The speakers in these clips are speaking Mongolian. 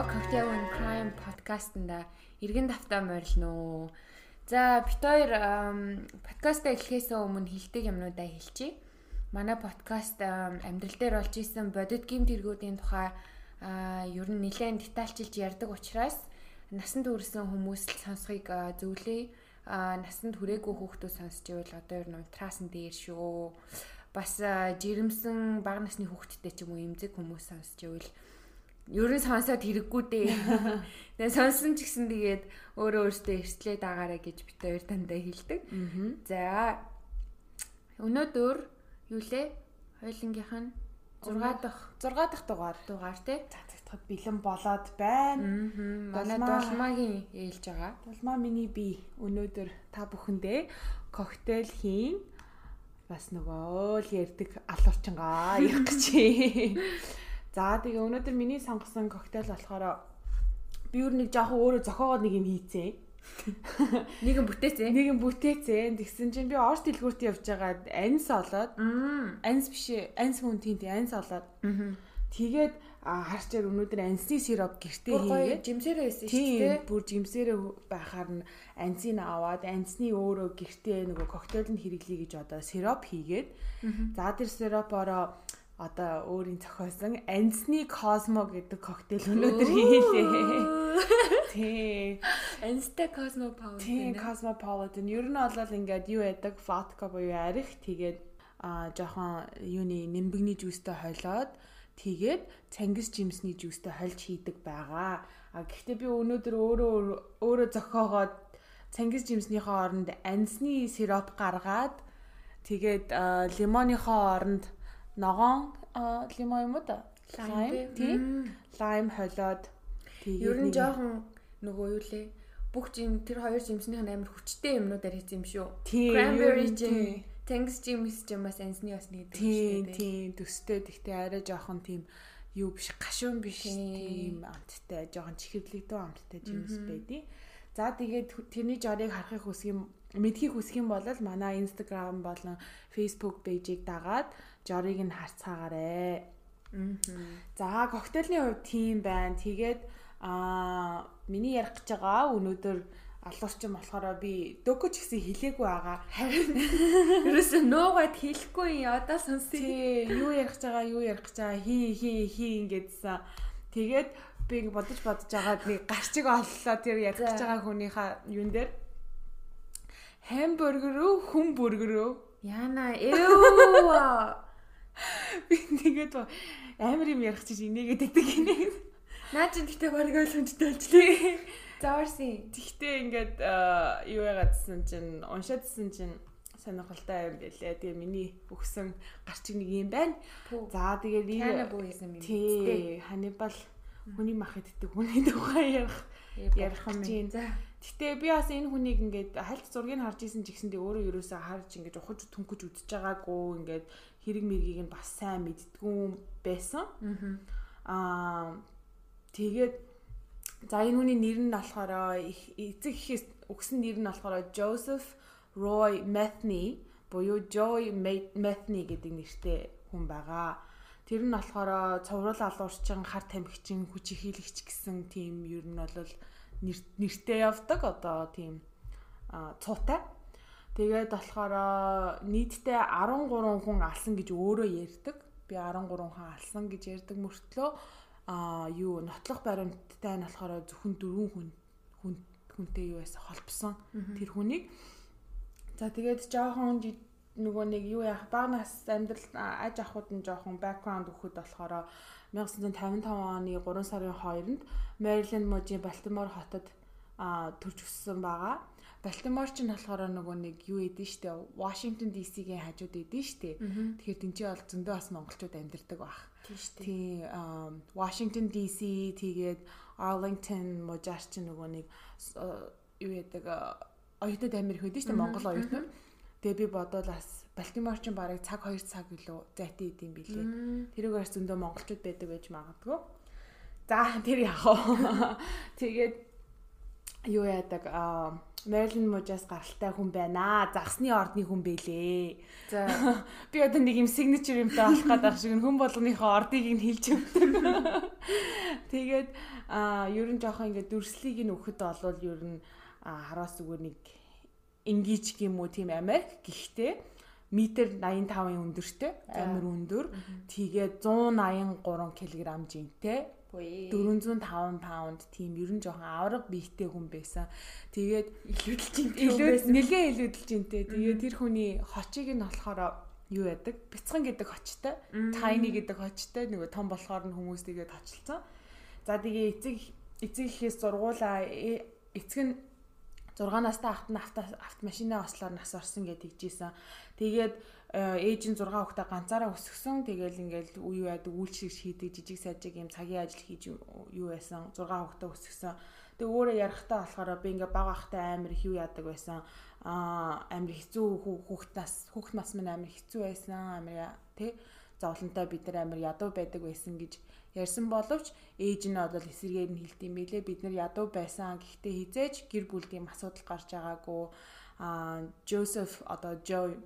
уу? Cocktail and Crime podcast-нда эргэн давтаа морилно. За, бит хоёр подкастаа эхлэхээс өмнө хэлдэг юмнуудаа хэлчихье. Манай подкаст амьдрал дээр болж исэн бодит гимт эргүүдийн тухай ер нь нэлээд детальчилж ярьдаг учраас насанд хүрсэн хүмүүс л сонсхийг зөвлөе. Насанд хүрээгүй хүүхдүүд сонсч ивэл одоо ер нь ултрасан дээр шүү. Бас жирэмсэн бага насны хүүхдтэй ч юм уу эмзэг хүмүүс сонсч ивэл Ер нь сонсоод хэрэггүй дээ. Тэгээ сонсон ч гэсэн тэгээд өөрөө өөртөө эрсдлээд агаарэ гэж бит хоёр дандаа хэлдэг. За өнөөдөр юу лээ? Хойлонгийнх нь 6 дахь 6 дахь дугаар дугаар тий. Цацагдахад бэлэн болоод байна. Манай дулмаагийн ээлж байгаа. Дулмаа миний би өнөөдөр та бүхэндээ коктейл хийн бас нөгөө л ярддаг алуурчингаа ярих гэж. За тэгээ өнөөдөр миний сонгосон коктейл болохоор би өөр нэг жоохон өөрөө зохиогоод нэг юм хийцээ. Нэг юм бүтээцээ. Нэг юм бүтээцээ. Тэгсэн чинь би орс дэлгүүрт явж байгаад анс олоод анс биш анс хүн тийм анс олоод тэгээд харчаар өнөөдөр ансны сироп гэртээ хийгээд жимсээрээ байсан шүү дээ. Бүр жимсээрээ байхаар нь ансыг аваад ансны өөрөө гэртээ нөгөө коктейлд хэрэглэе гэж одоо сироп хийгээд за тэр сиропороо одоо өөрийн зохиосон Ансны Cosmo гэдэг коктейл өнөөдөр хийлээ. Тий. Анстай Cosmopolitan. Тий, Cosmopolitan. Ер нь бол ингээд юу яадаг vodka буюу арих тэгээд а жоохон юуны нимбэгний жүүстэй хойлоод тэгээд цангис жимсний жүүстэй хольж хийдэг байгаа. А гэхдээ би өнөөдөр өөрөө өөрөө зохиогоод цангис жимснийхээ оронд ансны сироп гаргаад тэгээд лимоныхоо оронд ногоон лимо юм уу да? Лайм тий. Лайм холиод ер нь жоохон нөгөө юу лээ бүх жим тэр хоёр жимснийх нь амар хүчтэй юмнуудаар хийсэн юм шүү. Cranberry jam, Thanks Jims jam бас ансны бас нэг тийм тийм төстэй гэхдээ арай жоохон тийм юу биш гашуун биш тийм амттай жоохон чихэрлэгдэн амттай жимс байдیں۔ За тэгээд тэрний жорыг харахыг хүсэх юм мэдхийг хүсэх юм бол манай Instagram болон Facebook пэйжийг дагаад жорыг нь харцгаагаарэ. За коктейлний хувьд тийм байна. Тэгээд аа миний ярих гэж байгаа өнөөдөр алуурчин болохоор би дөкө ч гэсэн хэлээгүй байгаа. Харин ерөөсөө нуугаад хэлэхгүй одоо сонсъё. Тий, юу ярих гэж байгаа, юу ярих гэж байгаа, хий хий хий ингэдсэн. Тэгээд би бодож бодож байгаа нэг гарчиг оллоо тэр ярих гэж байгаа хүнийхээ юун дээр хамбургер үү, хүн бүргэр үү? Яна эв Би тэгээд амар юм ярих чинь инээгээд байдаг гинэ. Наа чи гэхдээ баг ойлгомжтой болчихлээ. Зааварсан. Тэгтээ ингээд юу яагаадсэн чинь уншаадсэн чинь сонирхолтой юм байлээ. Тэгээ миний өгсөн гарчиг нэг юм байна. За тэгээд энэ бүү хийсэн юм. Тий. Ханибал хүний мах иддэг хүний тухай ярих ярих юм чинь. За. Гэтэ би бас энэ хүнийг ингээд хальт зургийг харж исэн ч гэсэндээ өөрөө ерөөсөө харж ингээд ухаж түнхэж үдчихэж байгаагүй ингээд хэрэг мэргийг нь бас сайн мэддгүү байсан. Аа тэгээд за энэ хүний нэр нь болохоор эцэг ихээс өгсөн нэр нь болохоор Joseph Roy Metheny буюу Joy Metheny гэдэг нэртэй хүн байгаа. Тэр нь болохоор цовруул алуурчин, хар тамхичин, хүч ихийлэгч гэсэн тийм ер нь бол нэртэй явдаг одоо тийм цуутай. Тэгээд болохоор нийтдээ 13 хүн алсан гэж өөрөө ярьдаг. Би 13 хүн алсан гэж ярьдаг мөртлөө а юу нотлох баримттай нь болохоор зөвхөн 4 хүн хүн хүнтэй юу байсан холбосон тэр хүнийг. За тэгээд жоохон нөгөө нэг юу яах багнаас амьдрал аж ахуйд нь жоохон бэкграунд өгөхөд болохоор 1955 оны 3 сарын 2-нд Maryland мужийн Baltimore хотод төрж өссөн байгаа. Балтимор ч нь болохоор нөгөө нэг юу эдэн штэ Washington DC-гийн хажууд эдэн штэ. Тэгэхээр тэнцээ бол зөндөө бас монголчууд амьдардаг баг. Тийм штэ. Тийм Washington DC тэгээд Arlington мужаар ч нөгөө нэг юу яадаг оюутнууд Америк эдэн штэ Монгол оюутнууд. Тэгээ би бодвол бас Балтимор ч бараг цаг 2 цаг илүү зайтай идэм билээ. Тэрүүгээр зөндөө монголчууд байдаг байж магадгүй. За тэр яах вэ? Тэгээд юу яадаг аа Мэрилин мужаас гаралтай хүн байна. Загсны ордны хүн бэлээ. За би одоо нэг юм signature юмтай болох гэдэг шиг хүн болгоныхоо ордыг нь хэлж өгдөг. Тэгээд а ер нь жоохон ингээд дүрслийг нь өгөхөд болвол ер нь хараас зүгээр нэг ингиж уу тийм Америк гэхдээ метр 85-ын өндөртэй амар өндөр. Тэгээд 183 кг жинтэй 405 паунд тийм ер нь жоохон авраг биетэй хүн байсан. Тэгээд илүүдэлж байсан. Нэлээ илүүдэлж интэй. Тэгээд тэр хүний хочийг нь болохоор юу яадаг? Бяцхан гэдэг хочтой, tiny гэдэг хочтой нөгөө том болохоор нь хүмүүс тэгээд очилцсан. За тэгээ эцэг эцэг ихээс зургуулаа э, эцэг нь 6 настай ахт нь автомашинаа ослоор нас орсон гэж тэгжсэн. Тэгээд ээж нь 6 хүүхдээ ганцаараа өсгсөн. Тэгээл ингээл үе яадаг үйлчлэг хийдэг жижиг сажиг юм цагийн ажил хийж юу байсан. 6 хүүхдээ өсгсөн. Тэг өөрөө ярахтаа болохоор би ингээ бага ахтай амар их юу яадаг байсан. Аа амар хэцүү хүүхд нас хүүхд нас минь амар хэцүү байсан. Амар тий зовлонтой бид нар амар ядуу байдаг байсан гэж ярьсан боловч ээж нь бол эсэргээр нь хэлт юм билэ бид нар ядуу байсан гэхдээ хизээж гэр бүлийн асуудал гарч байгаагүй а Жозеф одоо Жо л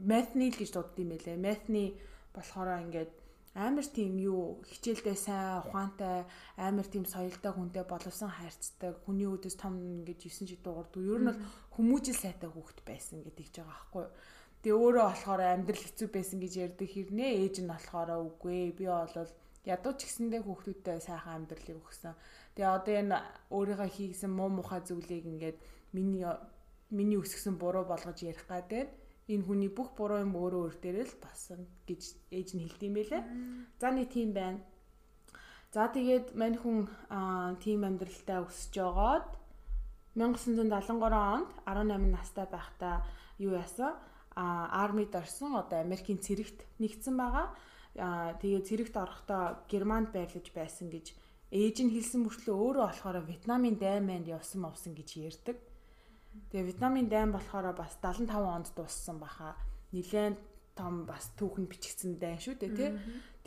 гэж юм байлээ. Mathny болохоор ингээд амар тийм юу хичээлдээ сайн ухаантай амар тийм соёлтой хүнтэй боловсон хайрцдаг хүний үдэс том ингээд 9 жид дуурдаг. Ер нь бол хүмүүжил сайтай хүүхэд байсан гэдэг ч байгаа байхгүй. Тэгээ өөрөө болохоор амьдрал хэцүү байсан гэж ярьдаг хэрнээ ээж нь болохоор үгүй би бол ядуу ч гэсэндээ хүүхдүүдтэй сайхан амьдралыг өгсөн. Тэгээ одоо энэ өөрийнхөө хийсэн муу мухай зүйлийг ингээд миний миний өсгсөн буруу болгож ярих гадаад энэ хүний бүх буруу юм өөрөө өөр дээрээ л басан гэж ээж нь хэлдэм байлээ. За нэг тийм байна. За тэгээд мань хүн тийм амьдралтай өсөж жогоод 1973 онд 18 настай байхдаа юу яасан? а армид орсон одоо Америкийн цэрэгт нэгдсэн байгаа. Тэгээ цэрэгт орохдоо Германд байрлаж байсан гэж ээж нь хэлсэн мөртлөө өөрөө болохоор Вьетнамын дайманд явсан мовсон гэж ярьдаг. Тэгээ Вьетнамын дайм болохоор бас 75 онд дууссан баха. Нилээн том бас түүхэнд бичигдсэн дайн шүү дээ тий.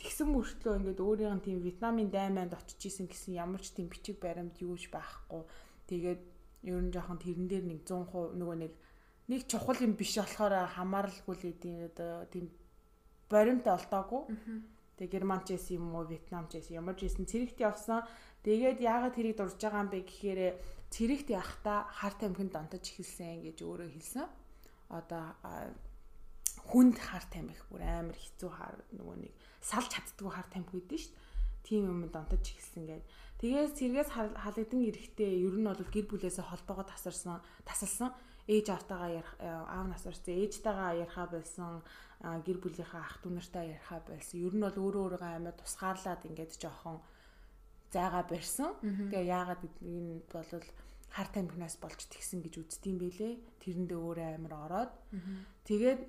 Тэгсэн мөртлөө ингээд өөрийнх нь тийм Вьетнамын дайманд очиж исэн гэсэн ямар ч тийм бичиг баримт юуж байхгүй. Тэгээд ер нь жоохон тэрэн дээр нэг 100% нөгөө нэг нэг чухал юм биш болохоор хамааралгүй л идэв одоо тийм баримт олдоогүй. Тэгээ германч эс юм уу вьетнамч эс ямар ч эсэн цэрэгт явсан. Тэгээд яагаад тэрийг дурж байгаа юм бэ гэхээр цэрэгт явахдаа харт амхинд донтож эхэлсэн гэж өөрөө хэлсэн. Одоо хүнд харт амих бүр амар хэцүү хар нөгөө нэг салж чаддгүй харт амх үүдэн шүү дээ. Тийм юм донтож эхэлсэн гэж. Тэгээд цэргээс халагдсан эрэхтэй ер нь бол гэр бүлээсээ холбоогоо тасарсан, тасалсан. Ээж автагаа ярих аав насарсан, ээжтэйгээ яриха байсан, гэр бүлийнхээ ах дүү нартай яриха байсан. Ер нь бол өөрөө өөрийгөө амар тусгаарлаад ингээд жоохон зайгаа барьсан. Тэгээ яагаад энэ бол хар тамхинаас болж тэгсэн гэж үздэм байлээ. Тэрэндээ өөрөө амар ороод. Тэгээд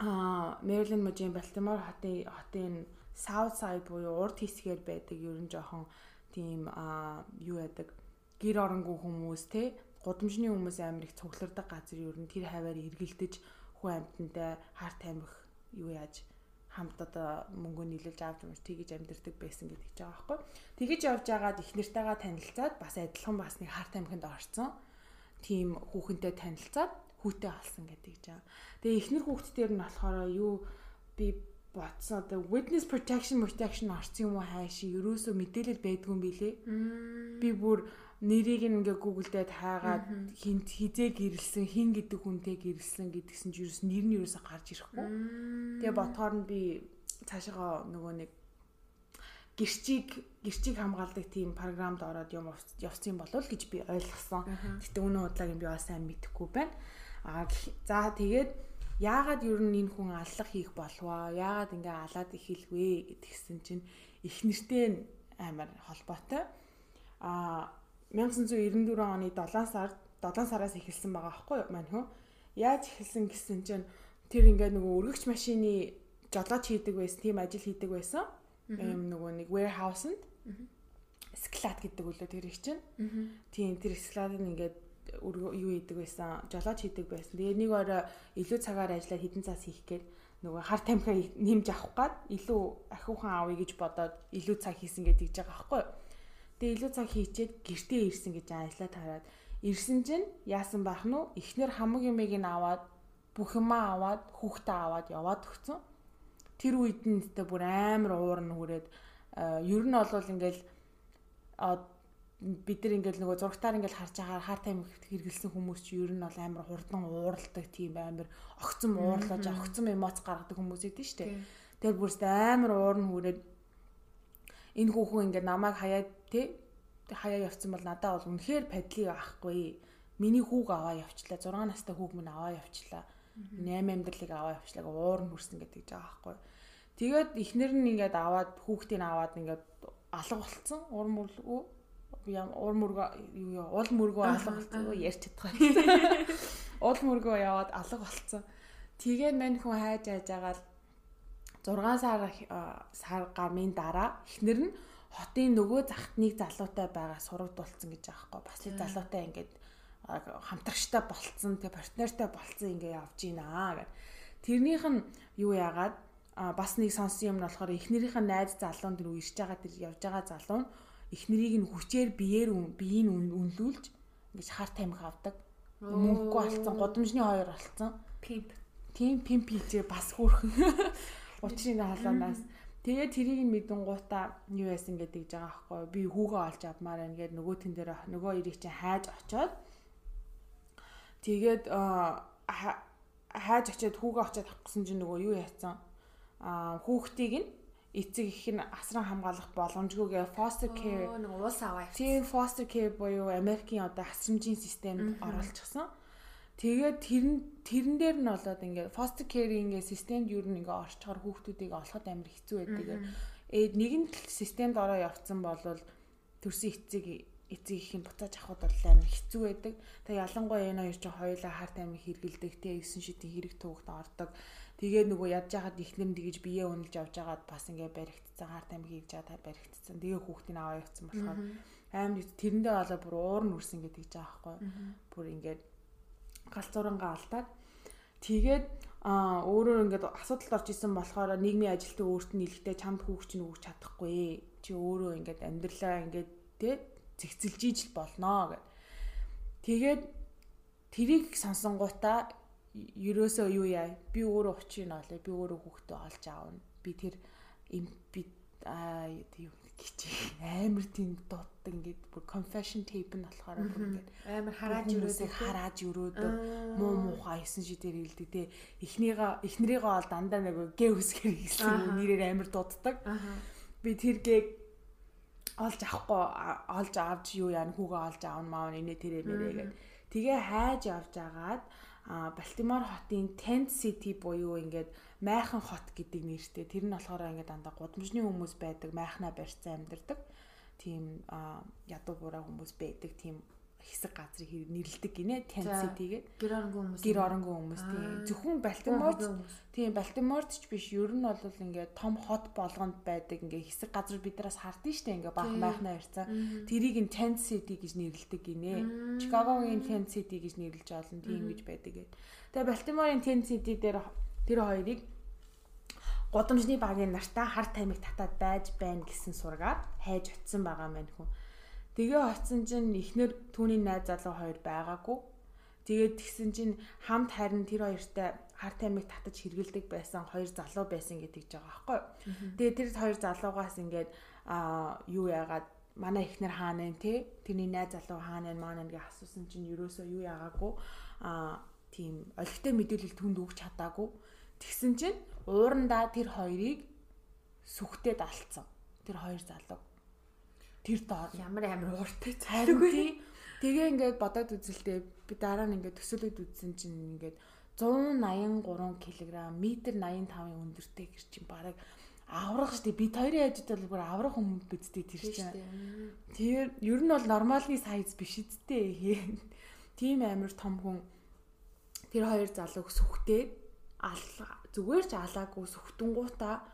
аа Maryland мужийн Baltimore хотын хотын South Side буюу урд хэсгээр байдаг ер нь жоохон тийм аа юу яадаг гэр оронгүй хүмүүс те гудамжны хүмүүс амар их цуглардаг газар ер нь тэр хаваар эргэлдэж хүн амьтантай хар тамхи юу яаж хамт одоо мөнгө нийлүүлж авч юмш тгийж амьдэрдэг байсан гэдэг ч байгаа байхгүй. Тэгэж явж байгаад их нартайгаа танилцаад бас адилхан бас нэг харт амхинд орцсон. Тим хүүхэнтэй танилцаад хүүтэй алсан гэдэг ч байгаа. Тэгээ ихнэр хүүхдтээр нь болохоор юу би ботсон одоо witness protection protection орсон юм уу хайш ерөөсөө мэдээлэл байдгүй юм билэ. Би бүр нэрийг ингээ гуглдээд хаагаад хинт хизээ гэрэлсэн хин гэдэг хүнтэй гэрэлсэн гэдгсэн чи юус нэр нь юусаа гарч ирэхгүй. Тэгээ ботхоор нь би цаашаа нөгөө нэг гэрчийг гэрчийг хамгаалдаг тийм програмд ороод юм явсан болов гэж би ойлгосон. Гэтэ өнөө удаагийн би бас сайн мэдэхгүй байна. Аа за тэгээд яагаад ер нь энэ хүн аллах хийх болвоо? Яагаад ингээ алаад ихэлвэ гэдгсэн чинь их нэртэй амар холбоотой. Аа 1994 оны 7 сард 7 сараас эхэлсэн байгаа байхгүй юу маань хүн. Яаж эхэлсэн гэсэн чинь тэр ингээд нөгөө өргөгч машины жолооч хийдэг байсан, тийм ажил хийдэг байсан. Ийм нөгөө нэг warehouse-нд склад гэдэг үлээ тэр их чинь. Тийм тэр складыг ингээд юу хийдэг байсан, жолооч хийдэг байсан. Тэгээ нэг орой илүү цагаар ажиллаад хідэн цаас хийх гээд нөгөө хар тамхи нэмж авах гад илүү ахиухан авъя гэж бодоод илүү цаг хийсэн гэдэг жиж байгаа байхгүй юу Тэгээ илүү цаг хийчээд гэртээ ирсэн гэж ажиллаад хараад ирсэн чинь яасан байх нь эхнэр хамаг юмыг нь аваад бүх юмаа аваад хүүхдээ аваад яваад өгцөн. Тэр үед нь тэ бүр амар уурн хүрээд ер нь бол ингээл бид нар ингээл нөгөө зургатаар ингээл харж байгаа хар тайм хэрэгэлсэн хүмүүс чи ер нь бол амар хурдан ууралдаг тийм амар огцом уурлаж огцом эмоц гаргадаг хүмүүс идэв штэ. Тэр бүрст амар уурн хүрээд энэ хүүхэн ингээд намайг хаяад те хаяа явцсан бол надад бол үнэхээр падлиг авахгүй. Миний хүүг аваа явчлаа. 6 настай хүүг минь аваа явчлаа. 8 амьдралыг аваа явчлаа гэ уурн хүрсэн гэдэг жаа байхгүй. Тэгээд эхнэр нь ингээд аваад хүүхдийг аваад ингээд алга болцсон. Ур мөргөө ям ур мөргөө юу юу уул мөргөө алга болцсон. Ярьж чадгаа. Уул мөргөө яваад алга болцсон. Тэгээд мань хүн хайж хайж агаад 6 сар сар гармын дараа эхнэр нь хотын нөгөө захт нэг залуутай байгаа сурагдуулсан гэж аахгүй бас нэг залуутай ингээд хамтрагчтай болцсон тэгээ партнертай болцсон ингээ явж гинаа гэх. Тэрнийх нь юу яагаад бас нэг сонсон юм нь болохоор эхнэрийнх нь найз залуунд рүү ирж байгаа тэр явж байгаа залуу нь эхнэрийг нь хүчээр биеэр биеийг нь үнлүүлж ингэж хар тамхи авдаг. Мөнгөгүй алдсан, гудамжны хоёр алдсан. Пимп. Тийм пимп хийжээ бас хөөрхөн. Учрын халаанаас тэгээ тэрийг нь мэдэн гутаа юу яасан гэдэг жага аахгүй. Би хүүгээ олж авмаар байна гэд нөгөө тэн дээр нөгөө ирийг чинь хайж очоод тэгээд хайж очоод хүүгээ очоод авахсан чинь нөгөө юу яатсан? Хүүхдийг нь эцэг их нь асран хамгаалах боломжгүйгээ foster care нэг уус аваа. Тийм foster care буюу Америкийн одоо асрамжийн системд оруулчихсан. Тэгээд тэрэн тэрэн дээр нь болоод ингээ foster care-ийн ингээ системд юу нэг ингээ орчхоор хүүхдүүдийг олоход амар хэцүү байдаг. Ээ нэгэн системд ороо явцсан бол төрсөн эцэг эцэг их юм буцааж авахд бол амар хэцүү байдаг. Тэгээ ялангуяа энэ хоёр чинь хоёулаа харт амиг хэргэлдэг те гэсэн шидийн хэрэг туугт ордог. Тэгээ нөгөө ядж хаад ихнэр нь тэгэж бие үнэлж авч байгаад бас ингээ баригдсан харт амиг хийж байгаа баригдсан. Тэгээ хүүхдийн аваа явцсан болохоор амар тэрэндээ болоо бүр уур нь үрсэн гэдэг жаа байхгүй. Бүр ингээд галзуурангаа алдаад. Тэгээд а өөрөө ингээд асуудалд орж исэн болохоор нийгмийн ажилтны өөрт нь илгтэй чамд хүүхч нь өгч чадахгүй. Чи өөрөө ингээд амьдралаа ингээд тэ зэгцэлж ижил болноо гэд. Тэгээд тэрийг сонсонгуудаа ерөөсөө юу яа? Би өөрөө учин олё би өөрөө хүүхдээ олж аавна. Би тэр би юу гिचээ амар тийм дутдаг ингээд бүр confession tape нь болохоор бүр ингээд амар харааж өрөөдөг харааж өрөөдөг муу муухай хийсэн ши дээр хэлдэг те. Эхнийгаа эхнэрийгээ бол дандаа нэг гээ үсгэр хийсэн нэрээр амар дутдаг. Би тэр гээ олж авахгүй олж авч юу яа хүүгээ олж аавна маав инээ тэрэ мэрэ гэд тэгээ хайж авч агаад Балтимор хотын Tent City буюу ингээд майхан хот гэдэг нэртэй. Тэр нь болохоор ингээд дандаа гудамжны хүмүүс байдаг, майхнаа барьцсан амьдардаг. Тийм ядуу бураа хүмүүс байдаг. Тийм хэсэг газрыг нэрлдэг гинэ City гэдэг. Гэр оронгүй хүмүүс. Гэр оронгүй хүмүүс тийм. Зөвхөн Балтиморт тийм Балтиморт ч биш. Ер нь бол ингээд том хот болгонд байдаг ингээд хэсэг газар бидраас хардсан штэ ингээд баах майхнаа ярьцаа. Тэрийг нь Tent City гэж нэрлдэг гинэ. Чикагогийн Tent City гэж нэрлэж олон тийм гэж байдаг гэд. Тэгээ Балтиморын Tent City дээр тэр хоёрыг гудамжны багийн нартаа хар тамиг татаад байж байна гэсэн сургаар хайж очисон байгаа мэн хүн. Тэгээ очисон чинь эхнэр түүний найз залуу хоёр байгаагүй. Тэгээд тэгсэн чинь хамт харин тэр хоёртай хар тамиг татаж хэргэлдэг байсан хоёр залуу байсан гэдэг жбайгаа байхгүй. Тэгээд тэр хоёр залуугаас ингээд аа юу яагаад манай эхнэр хаана вэ те тэрний найз залуу хаана вэ маань ингээ асуусан чинь ерөөсөө юу яагаагүй? Аа тийм олигтой мэдээлэл түнд өгч чадаагүй. Тэгсэн чинь уурандаа тэр хоёрыг сүхтэд алдсан. Тэр хоёр залуу тэр доор ямар амар ууртай цайргүй. Тэгээ ингээд бодоод үзэлтэй би дараа нь ингээд төсөөлөд үзсэн чинь ингээд 183 кг метр 85-ын өндөртэй гэр чинь бараг аврах штеп. Бид хоёрын ажид бол бүр аврах хүмүүс бидтэй тэр чинь. Тэр ер нь бол нормалны сайз биш үсттэй. Тийм амар том хүн. Тэр хоёр залууг сүхтээд зүгээр ч алаагүй сүхтэнгуудаа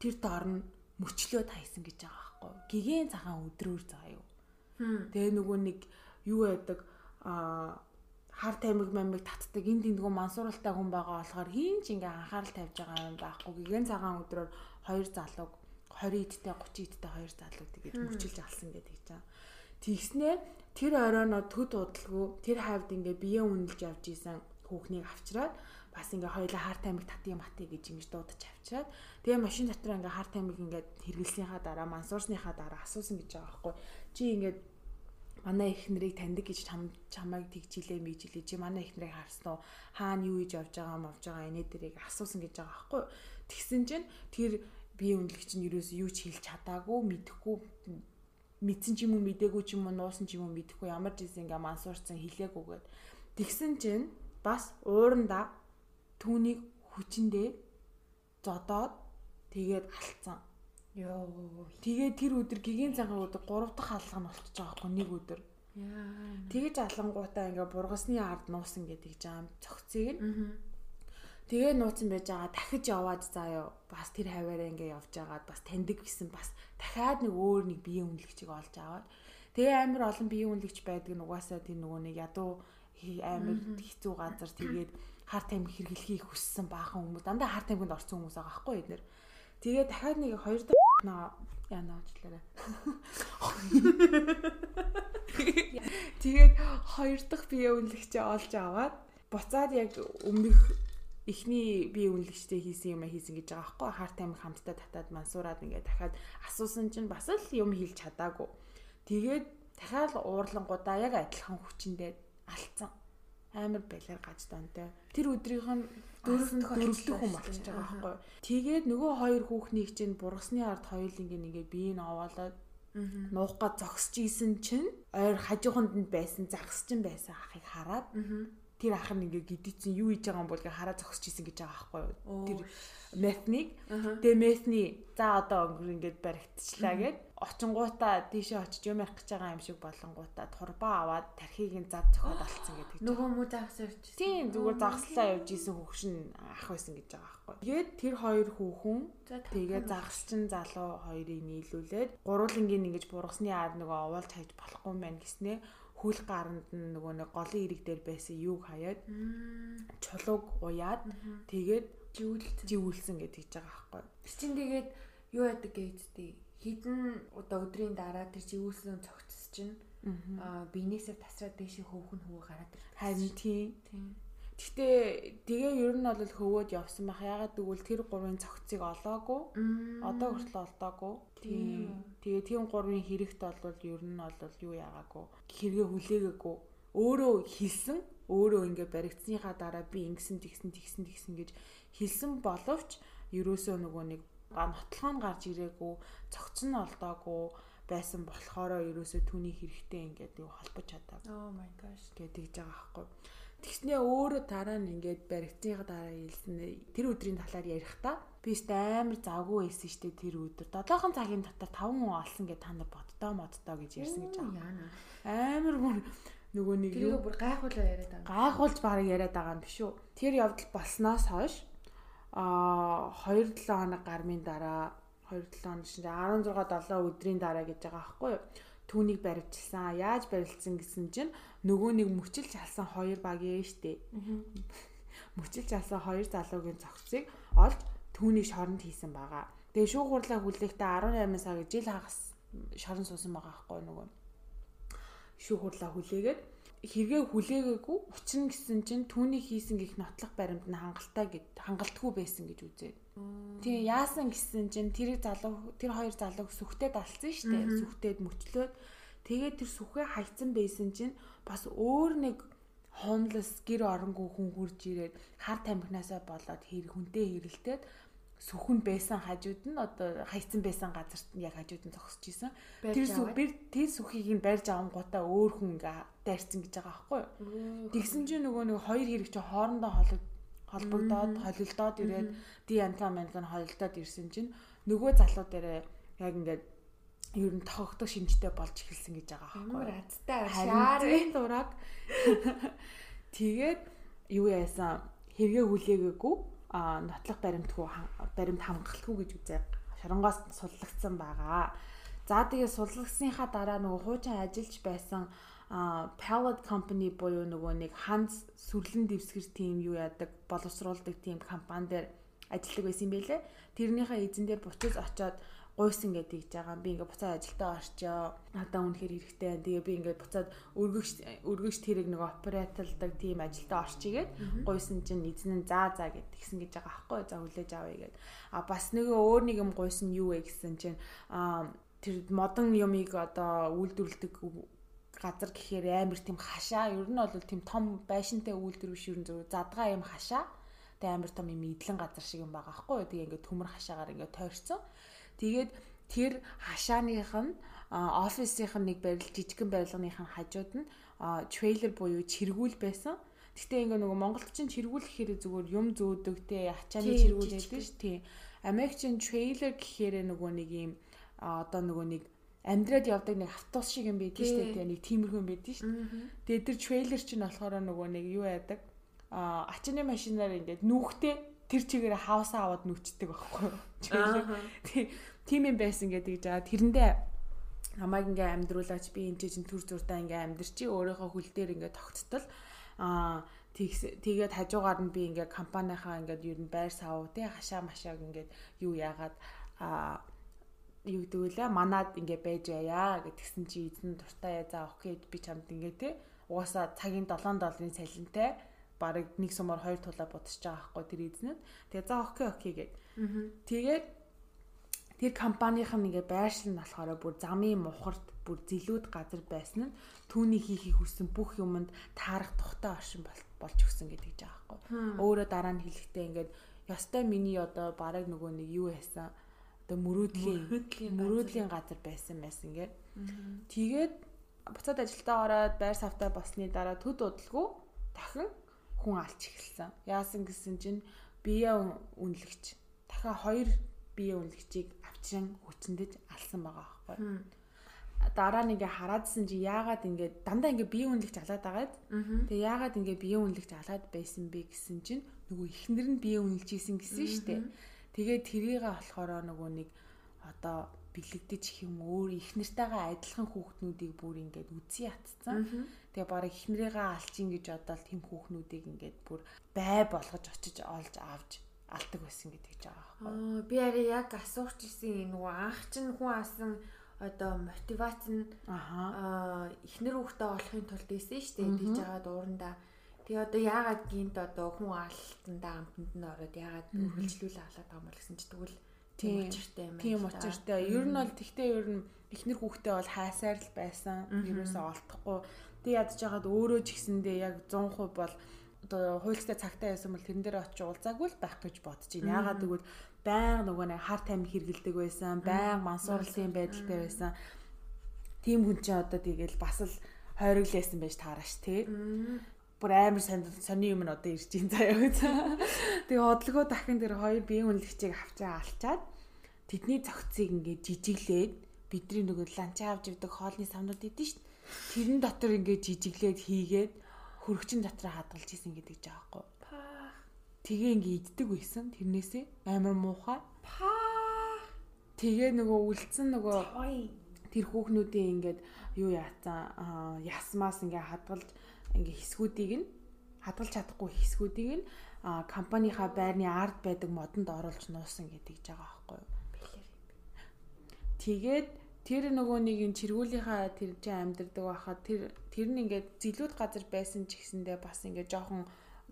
тэр доор нь мөчлөө тайсан гэж байгаа байхгүй. Гигэн цагаан өдрөөр заа юу. Тэгээ нөгөө нэг юу байдаг а хар тамиг мамиг татдаг энэ тэндгүү мансууралтай хүн байгаа болохоор хин ч ингээ анхаарал тавьж байгаа юм байхгүй. Гигэн цагаан өдрөөр хоёр залууг 20 идтэй 30 идтэй хоёр залууд ингэж мөчилж алсан гэдэг чинь. Тэгснээ тэр оройноо төд удалгүй тэр хавьд ингээ бие үнэлж явж исэн хүүхнийг авчраад бас ингээ хоёлаа хар тамиг татъя матъя гэж ингэж дуудаж авчираад тэгээ машин дотор ингээ хар тамиг ингээ хэргэлснийхаа дараа мансуурсныхаа дараа асуусан гэж байгаа байхгүй. Чи ингээ манай их нарыг таньдаг гэж чамайг тэгжилээ мийжилээ чи манай их нарыг харсан уу? Хаана юу хийж явж байгаа мовж байгаа инээ дэрийг асуусан гэж байгаа байхгүй. Тэгсэн чинь тэр бие үнэлэгч нь юу ч хэлж чадаагүй мэдэхгүй мэдсэн ч юм уу мдээгүй ч юм уу нуусан ч юм уу мэдэхгүй ямар ч зүйл ингээ мансуурсан хэлээгүйгээд тэгсэн чинь бас ууранда түүнийг хүчиндээ зодоод тэгээд алдсан. Йоо. Тэгээд тэр өдөр гигийн цагаан өдөр 3 дахь алга нь болчихж байгаа байхгүй нэг өдөр. Яа. Тэгэж алангуудаа ингээ бургасны ард нуусан гэдэг жаам цогцыг нь. Тэгээ нууцсан байж байгаа дахиж яваад заяа бас тэр хаваараа ингээ явж байгаад бас таньдаг гэсэн бас дахиад нэг өөр нэг биеийн үнэлэгчийг олж аваад тэгээ амар олон биеийн үнэлэгч байдаг нь угаасаа тэр нөгөө нэг ядуу амар хэцүү газар тэгээд хар тамхи хэрэглэхийг хүссэн баахан хүмүүс дандаа хар тамхинд орсон хүмүүс байгаа байхгүй эднэр. Тэгээ дахиад нэг хоёр дахь яна уучлаарай. Тэгээд хоёр дахь бие үнэлэгчээ олж аваад буцаад яг өмнөх эхний бие үнэлэгчтэй хийсэн юм хийсэн гэж байгаа байхгүй хар тамхи хамтдаа татаад мансуураад ингээд дахиад асуусан чинь бас л юм хэлж чадаагүй. Тэгээд дахиад уурлангуудаа яг адилхан хүчиндээ алдсан амар балиар гаж донтой. Тэр өдрийнх нь дөрөв дөрөвдөх хүн болчихж байгаа байхгүй. Тэгээд нөгөө хоёр хүүхнийг чинь бургасны ард хоёулынг ингээ биеийг овоолоод нуух га зогсож исэн чинь ойр хажууханд нь байсан загсч нь байсан ахыг хараад тэр ах нь ингээ гидээцэн юу хийж байгаа юм бол гэ хараа зогсож исэн гэж байгаа байхгүй юу. Тэр метник. Тэгээ метни за одоо өнгөр ингээд баригдчихлаа гэд очингуудаа тийшээ очиж юм ярих гэж байгаа юм шиг болонгуудаа турбаа аваад тархийг нь зад зөхөд болцсон гэдэг. Нөгөө муу загсаа явж. Тийм зүгээр загслаа явж исэн хөвгшин ах байсан гэж байгаа байхгүй. Тэгээд тэр хоёр хүүхэн тэгээ загсчин залуу хоёрыг нийлүүлээд гурвангийн ингэж бургасны аар нөгөө овоолж хайж болохгүй мэн гэснээ хөл гаранд нь нөгөө нэг голын ирэг дээр байсан юуг хаяад чулууг уяад тэгээд живүүлсэн живүүлсэн гэдэг ч байгаа байхгүй. Чин тэгээд юу яадаг гэжтэй хідэн одоо өдрийн дараа тэр живүүлсэн цогцс чинь аа биенээсээ тасраад дэше хөөхн хөвөө гараад ирдэг. Харин тийм. Тийм. Гэтэ тэгээ ер нь бол хөвөөд явсан бах. Ягаад гэвэл тэр гурвын цогцыг олоогүй. Одоо хүртэл олдоогүй. Тийм. Тэгээ тийм гурвын хэрэгт бол ер нь бол юу яагаагүй. Хэрэгэ хүлээгээгүй. Өөрөө хэлсэн, өөрөө ингээ баригдсныхаа дараа би ингэсэн тэгсэн тэгсэн тэгсэн гэж хэлсэн боловч ерөөсөө нөгөө нэг нотлохоо нь гарч ирээгүй, цогц нь олдоогүй байсан болохоор ерөөсөө түүний хэрэгтэй ингээд юу холбож чадаагүй. Oh my gosh гэдэг жбайгаа байхгүй. Тэгснээ өөрөө дараа нь ингээд баригцныхаа дараа хэлсэн тэр өдрийн талаар ярихдаа би ч амар завгүй байсан штэ тэр өдөр. 7 цагийн дотор 5 хүн олсон гэж та нар боддоо моддоо гэж ярьсан гэж байгаа. Амар бүр нөгөө нэг юу бүр гайхуулаа яриад байгаа. Гайхуулж бараг яриад байгаа юм биш үү? Тэр явдал болсноос хойш а 2 7 хоног гармын дараа 2 7 хоног шинж 16 7 өдрийн дараа гэж байгаа байхгүй юу? Түүнийг баривчилсан. Яаж барилдсан гэсэн чинь нөгөө нэг мөчилж алсан хоёр баг ээ штэ. Мөчилж алсан хоёр залуугийн цогцыг олж түүний шоронд хийсэн байгаа. Тэгээ шүүх хурлаа хүлээхдээ 18 сар жил хагас шорон суусан байгаа байхгүй нөгөө. Шүүх хурлаа хүлээгээд хэрэгээ хүлээгээгүй учир нь гэсэн чинь түүний хийсэн гих нотлох баримт нь хангалттай гэд хангалтгүй байсан гэж үзээ. Тийм яасан гэсэн чинь тэр залуу тэр хоёр залууг сүхтэд алсан шүү дээ. Сүхтэд мөчлөөд тэгээд тэр сүхээ хайцсан байсан чинь бас өөр нэг homeless гэр оронгүй хүн хурж ирээд хар тамхинасаа болоод хэр хүнтэй хэрэлтээд сүхэн байсан хажууд нь одоо хайцсан байсан газарт нь яг хажууд нь зогсож исэн. Тэр сүх тэр сүхийг нь барьж авангуудаа өөр хүн ингээ дайрцсан гэж байгаа байхгүй юу? Тэгсэн чинь нөгөө нэг хоёр хэрэг чи хоорондоо холбогд холбогдоод холилдоод ирээд ди анта манг нь холилдоод ирсэн чинь нөгөө залуу дээрээ яг ингээд ер нь тохогдох шинжтэй болж эхэлсэн гэж байгаа байхгүй юу? Азтай шаарын дураг тэгээд юу яасан? Хэрэгээ хүлээгээгүй нотлох баримтгүй баримт хамгаалахгүй гэж үзээ шоронгоос суллагдсан байгаа. За тэгээ суллагдсныхаа дараа нөгөө хуучин ажиллаж байсан Pallet Company буюу нөгөө нэг Hans сүрлэн дэвсгэр тим юу яадаг боловсруулдаг тим компани дээр ажилладаг байсан юм байлээ. Тэрнийхээ эзэн дээр буцаж очоод гуйсан гэдэг хийж байгаа. Би ингээд буцаад ажилдаа орчоо. Надаа үнэхээр хэрэгтэй. Тэгээ би ингээд буцаад өргөгч өргөгч тэрэг нэг операторлдаг тийм ажилдаа орчихгээд гуйсан чинь эзэн нь заа заа гэд тэгсэн гэж байгаа аахгүй. За хүлээж авъя гэд. А бас нөгөө өөр нэг юм гуйсан юу вэ гэсэн чинь а тэр модон юмыг одоо үйлдвэрлэдэг газар гэхээр амар тийм хашаа ер нь бол тийм том байшинтай үйлдвэр биш ер нь зөв задгаа юм хашаа тэг амар том юм идэлэн газар шиг юм байгаа байхгүй тэгээ ингээд төмөр хашаагаар ингээд тойрцсон тэгээд тэр хашааных нь офисынх нь нэг барил жижигхэн барилганых нь хажууд нь трейлер буюу чиргүүл байсан Гэтэ ингээ нөгөө монголчин чиргүүл гэхээр зүгээр юм зөөдөг те ачааны чиргүүл гэдэг ш тий Америкчин трейлер гэхээр нөгөө нэг юм одоо нөгөө нэг амьдраад явдаг нэг автобус шиг юм байдаг шүү дээ. Нэг тиймэрхүү юм байдаг шүү дээ. Тэгээд тэр трейлер чинь болохоор нөгөө нэг юу яадаг? А ачааны машинаар ингээд нүүхтэй тэр чигээр хаус аваад нүчдэг байхгүй? Тийм юм байсан гэдэг жаа тэрэндээ намайг ингээ амьдруулаач би энэ чинь төр зуртаа ингээ амьдрчи өөрийнхөө хөл дээр ингээ тогттол а тэгээд хажуугаар нь би ингээ компанийнхаа ингээ ер нь байр сав тий хашаа машааг ингээ юу яагаад а юу вэ? Манад ингээ байж байя гэтгсэн чи эзэн дуртай за окей би чамд ингээ те угаасаа цагийн 7 долларын салентай бараг нэг сумаар хоёр тулаа бодсож байгаа байхгүй тэр эзнэд тэгээ за окей окей гэд. Тэгээд тэр компанийн ингээ байршил нь болохоор бүр замын мухарт бүр зилүүд газар байсан нь түүний хийхийг хүссэн бүх юмд таарах тухтай оршин болж өгсөн гэдэг жаа байхгүй өөрөө дараа нь хэлэхдээ ингээд ёстой миний одоо бараг нөгөө нэг юу яасан? Одоо мөрөөдлийн мөрөөдлийн газар. байсан байсан гээд тэгээд буцаад ажилдаа ороод байр савтай болсны дараа төд удалгүй дахин хүн алж эхэлсэн. Яасан гэсэн чинь бие үнэлэгч дахин хоёр бие үнэлэгчийг авчин хүчнэдэж алсан байгаа байхгүй. Дараа ингээ хараадсэн чи яагаад ингээ дандаа ингээ бие үнэлэгч алаад байгаад тэгээ яагаад ингээ бие үнэлэгч алаад байсан бэ гэсэн чинь нөгөө ихнэр нь бие үнэлж исэн гэсэн шүү дээ. Тэгээд тэрийг болохоор нөгөө нэг одоо бэлэгдэж их юм өөр их нартайгаа адилхан хүүхнүүдийг бүр ингээд үзий ятцсан. Тэгээ бараг их нарыгаа алчин гэж бодоод тэм хүүхнүүдийг ингээд бүр бай болгож очиж олж авч алдаг байсан гэдэг ч байгаа байхгүй. Аа би арай яг асуух гэсэн нөгөө анх чинь хүн асан одоо мотивац нь аа эхнэр хүүхдээ олохын тулд ийсэн шүү дээ. Тэгж байгаа дуурандаа Тэгээ одоо яагаад гинт одоо хүн алалтандаа амтнд нь ороод яагаад үргэлжлүүлээ халаад байгаа юм бол гэсэн чи тэгвэл тийм учиртай юм. Тийм учиртай. Ер нь бол тэгтээ ер нь эхнэр хүүхдээ бол хайсаар л байсан. Ерөөсөө олдохгүй. Тэг ядж хагаад өөрөө ч гэсэндээ яг 100% бол одоо хуульцтай цагтаа байсан бол тэрэн дээр очиж уулзаагүй л байх гэж бодож байна. Яагаад гэвэл баян нөгөө нэг хар тамхи хэргэлдэг байсан, баян мансуурлын байдалтай байсан. Тийм хүн чинь одоо тэгэл бас л хойроглээсэн байж таараш тий бүр амар сони юм нь одоо ирж ин заяа гэж. Тэгээ одлогоо дахин тэр хоёр биеийн үнэлэгчийг авчаа алчаад тэдний цогцыг ингээд жижиглээд бидний нөгөө ланчаа авч ивдэг хоолны самнууд идэв шүү дээ. Тэрэн дотор ингээд жижиглээд хийгээд хөрөгчин дотроо хадгалж исэн гэдэг жаахгүй. Тэгээ ингээд иддэг байсан тэрнээсээ амар муухай. Тэгээ нөгөө үлдсэн нөгөө тэр хүүхнүүдийн ингээд юу яатсан ясмаас ингээд хадгалж ингээ хэсгүүдийг нь хадгалж чадахгүй хэсгүүдийг нь компанийнхаа байрны ард байдаг модонд оруулж нуусан гэдэг жага байхгүй юу. Тэгээд тэр нөгөө нэг ин чиргүүлийнхаа тэр чинь амьдэрдэг байхад тэр тэр нь ингээд зилүүд газар байсан ч гэсэндээ бас ингээд жоохон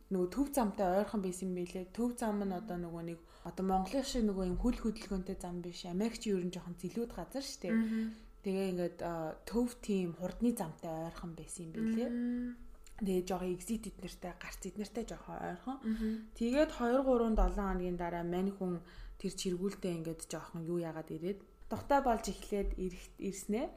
нөгөө төв замтай ойрхон байсан юм билэ. Төв зам нь одоо нөгөө нэг одоо Монголын шиг нөгөө юм хөл хөдөлгөөнтэй зам биш. Америкч юу ер нь жоохон зилүүд газар шүү дээ. Тэгээ ингээд төв тийм хурдны замтай ойрхон байсан юм билэ. Тэгээ жоохон exit эднэртэй гарц эднэртэй жоохон ойрхон. Тэгээд 2 3 7 хоногийн дараа мань хүн тэр чиргүүлдэ ингээд жоохон юу яагаад ирээд тухтай болж эхлээд ирснэ.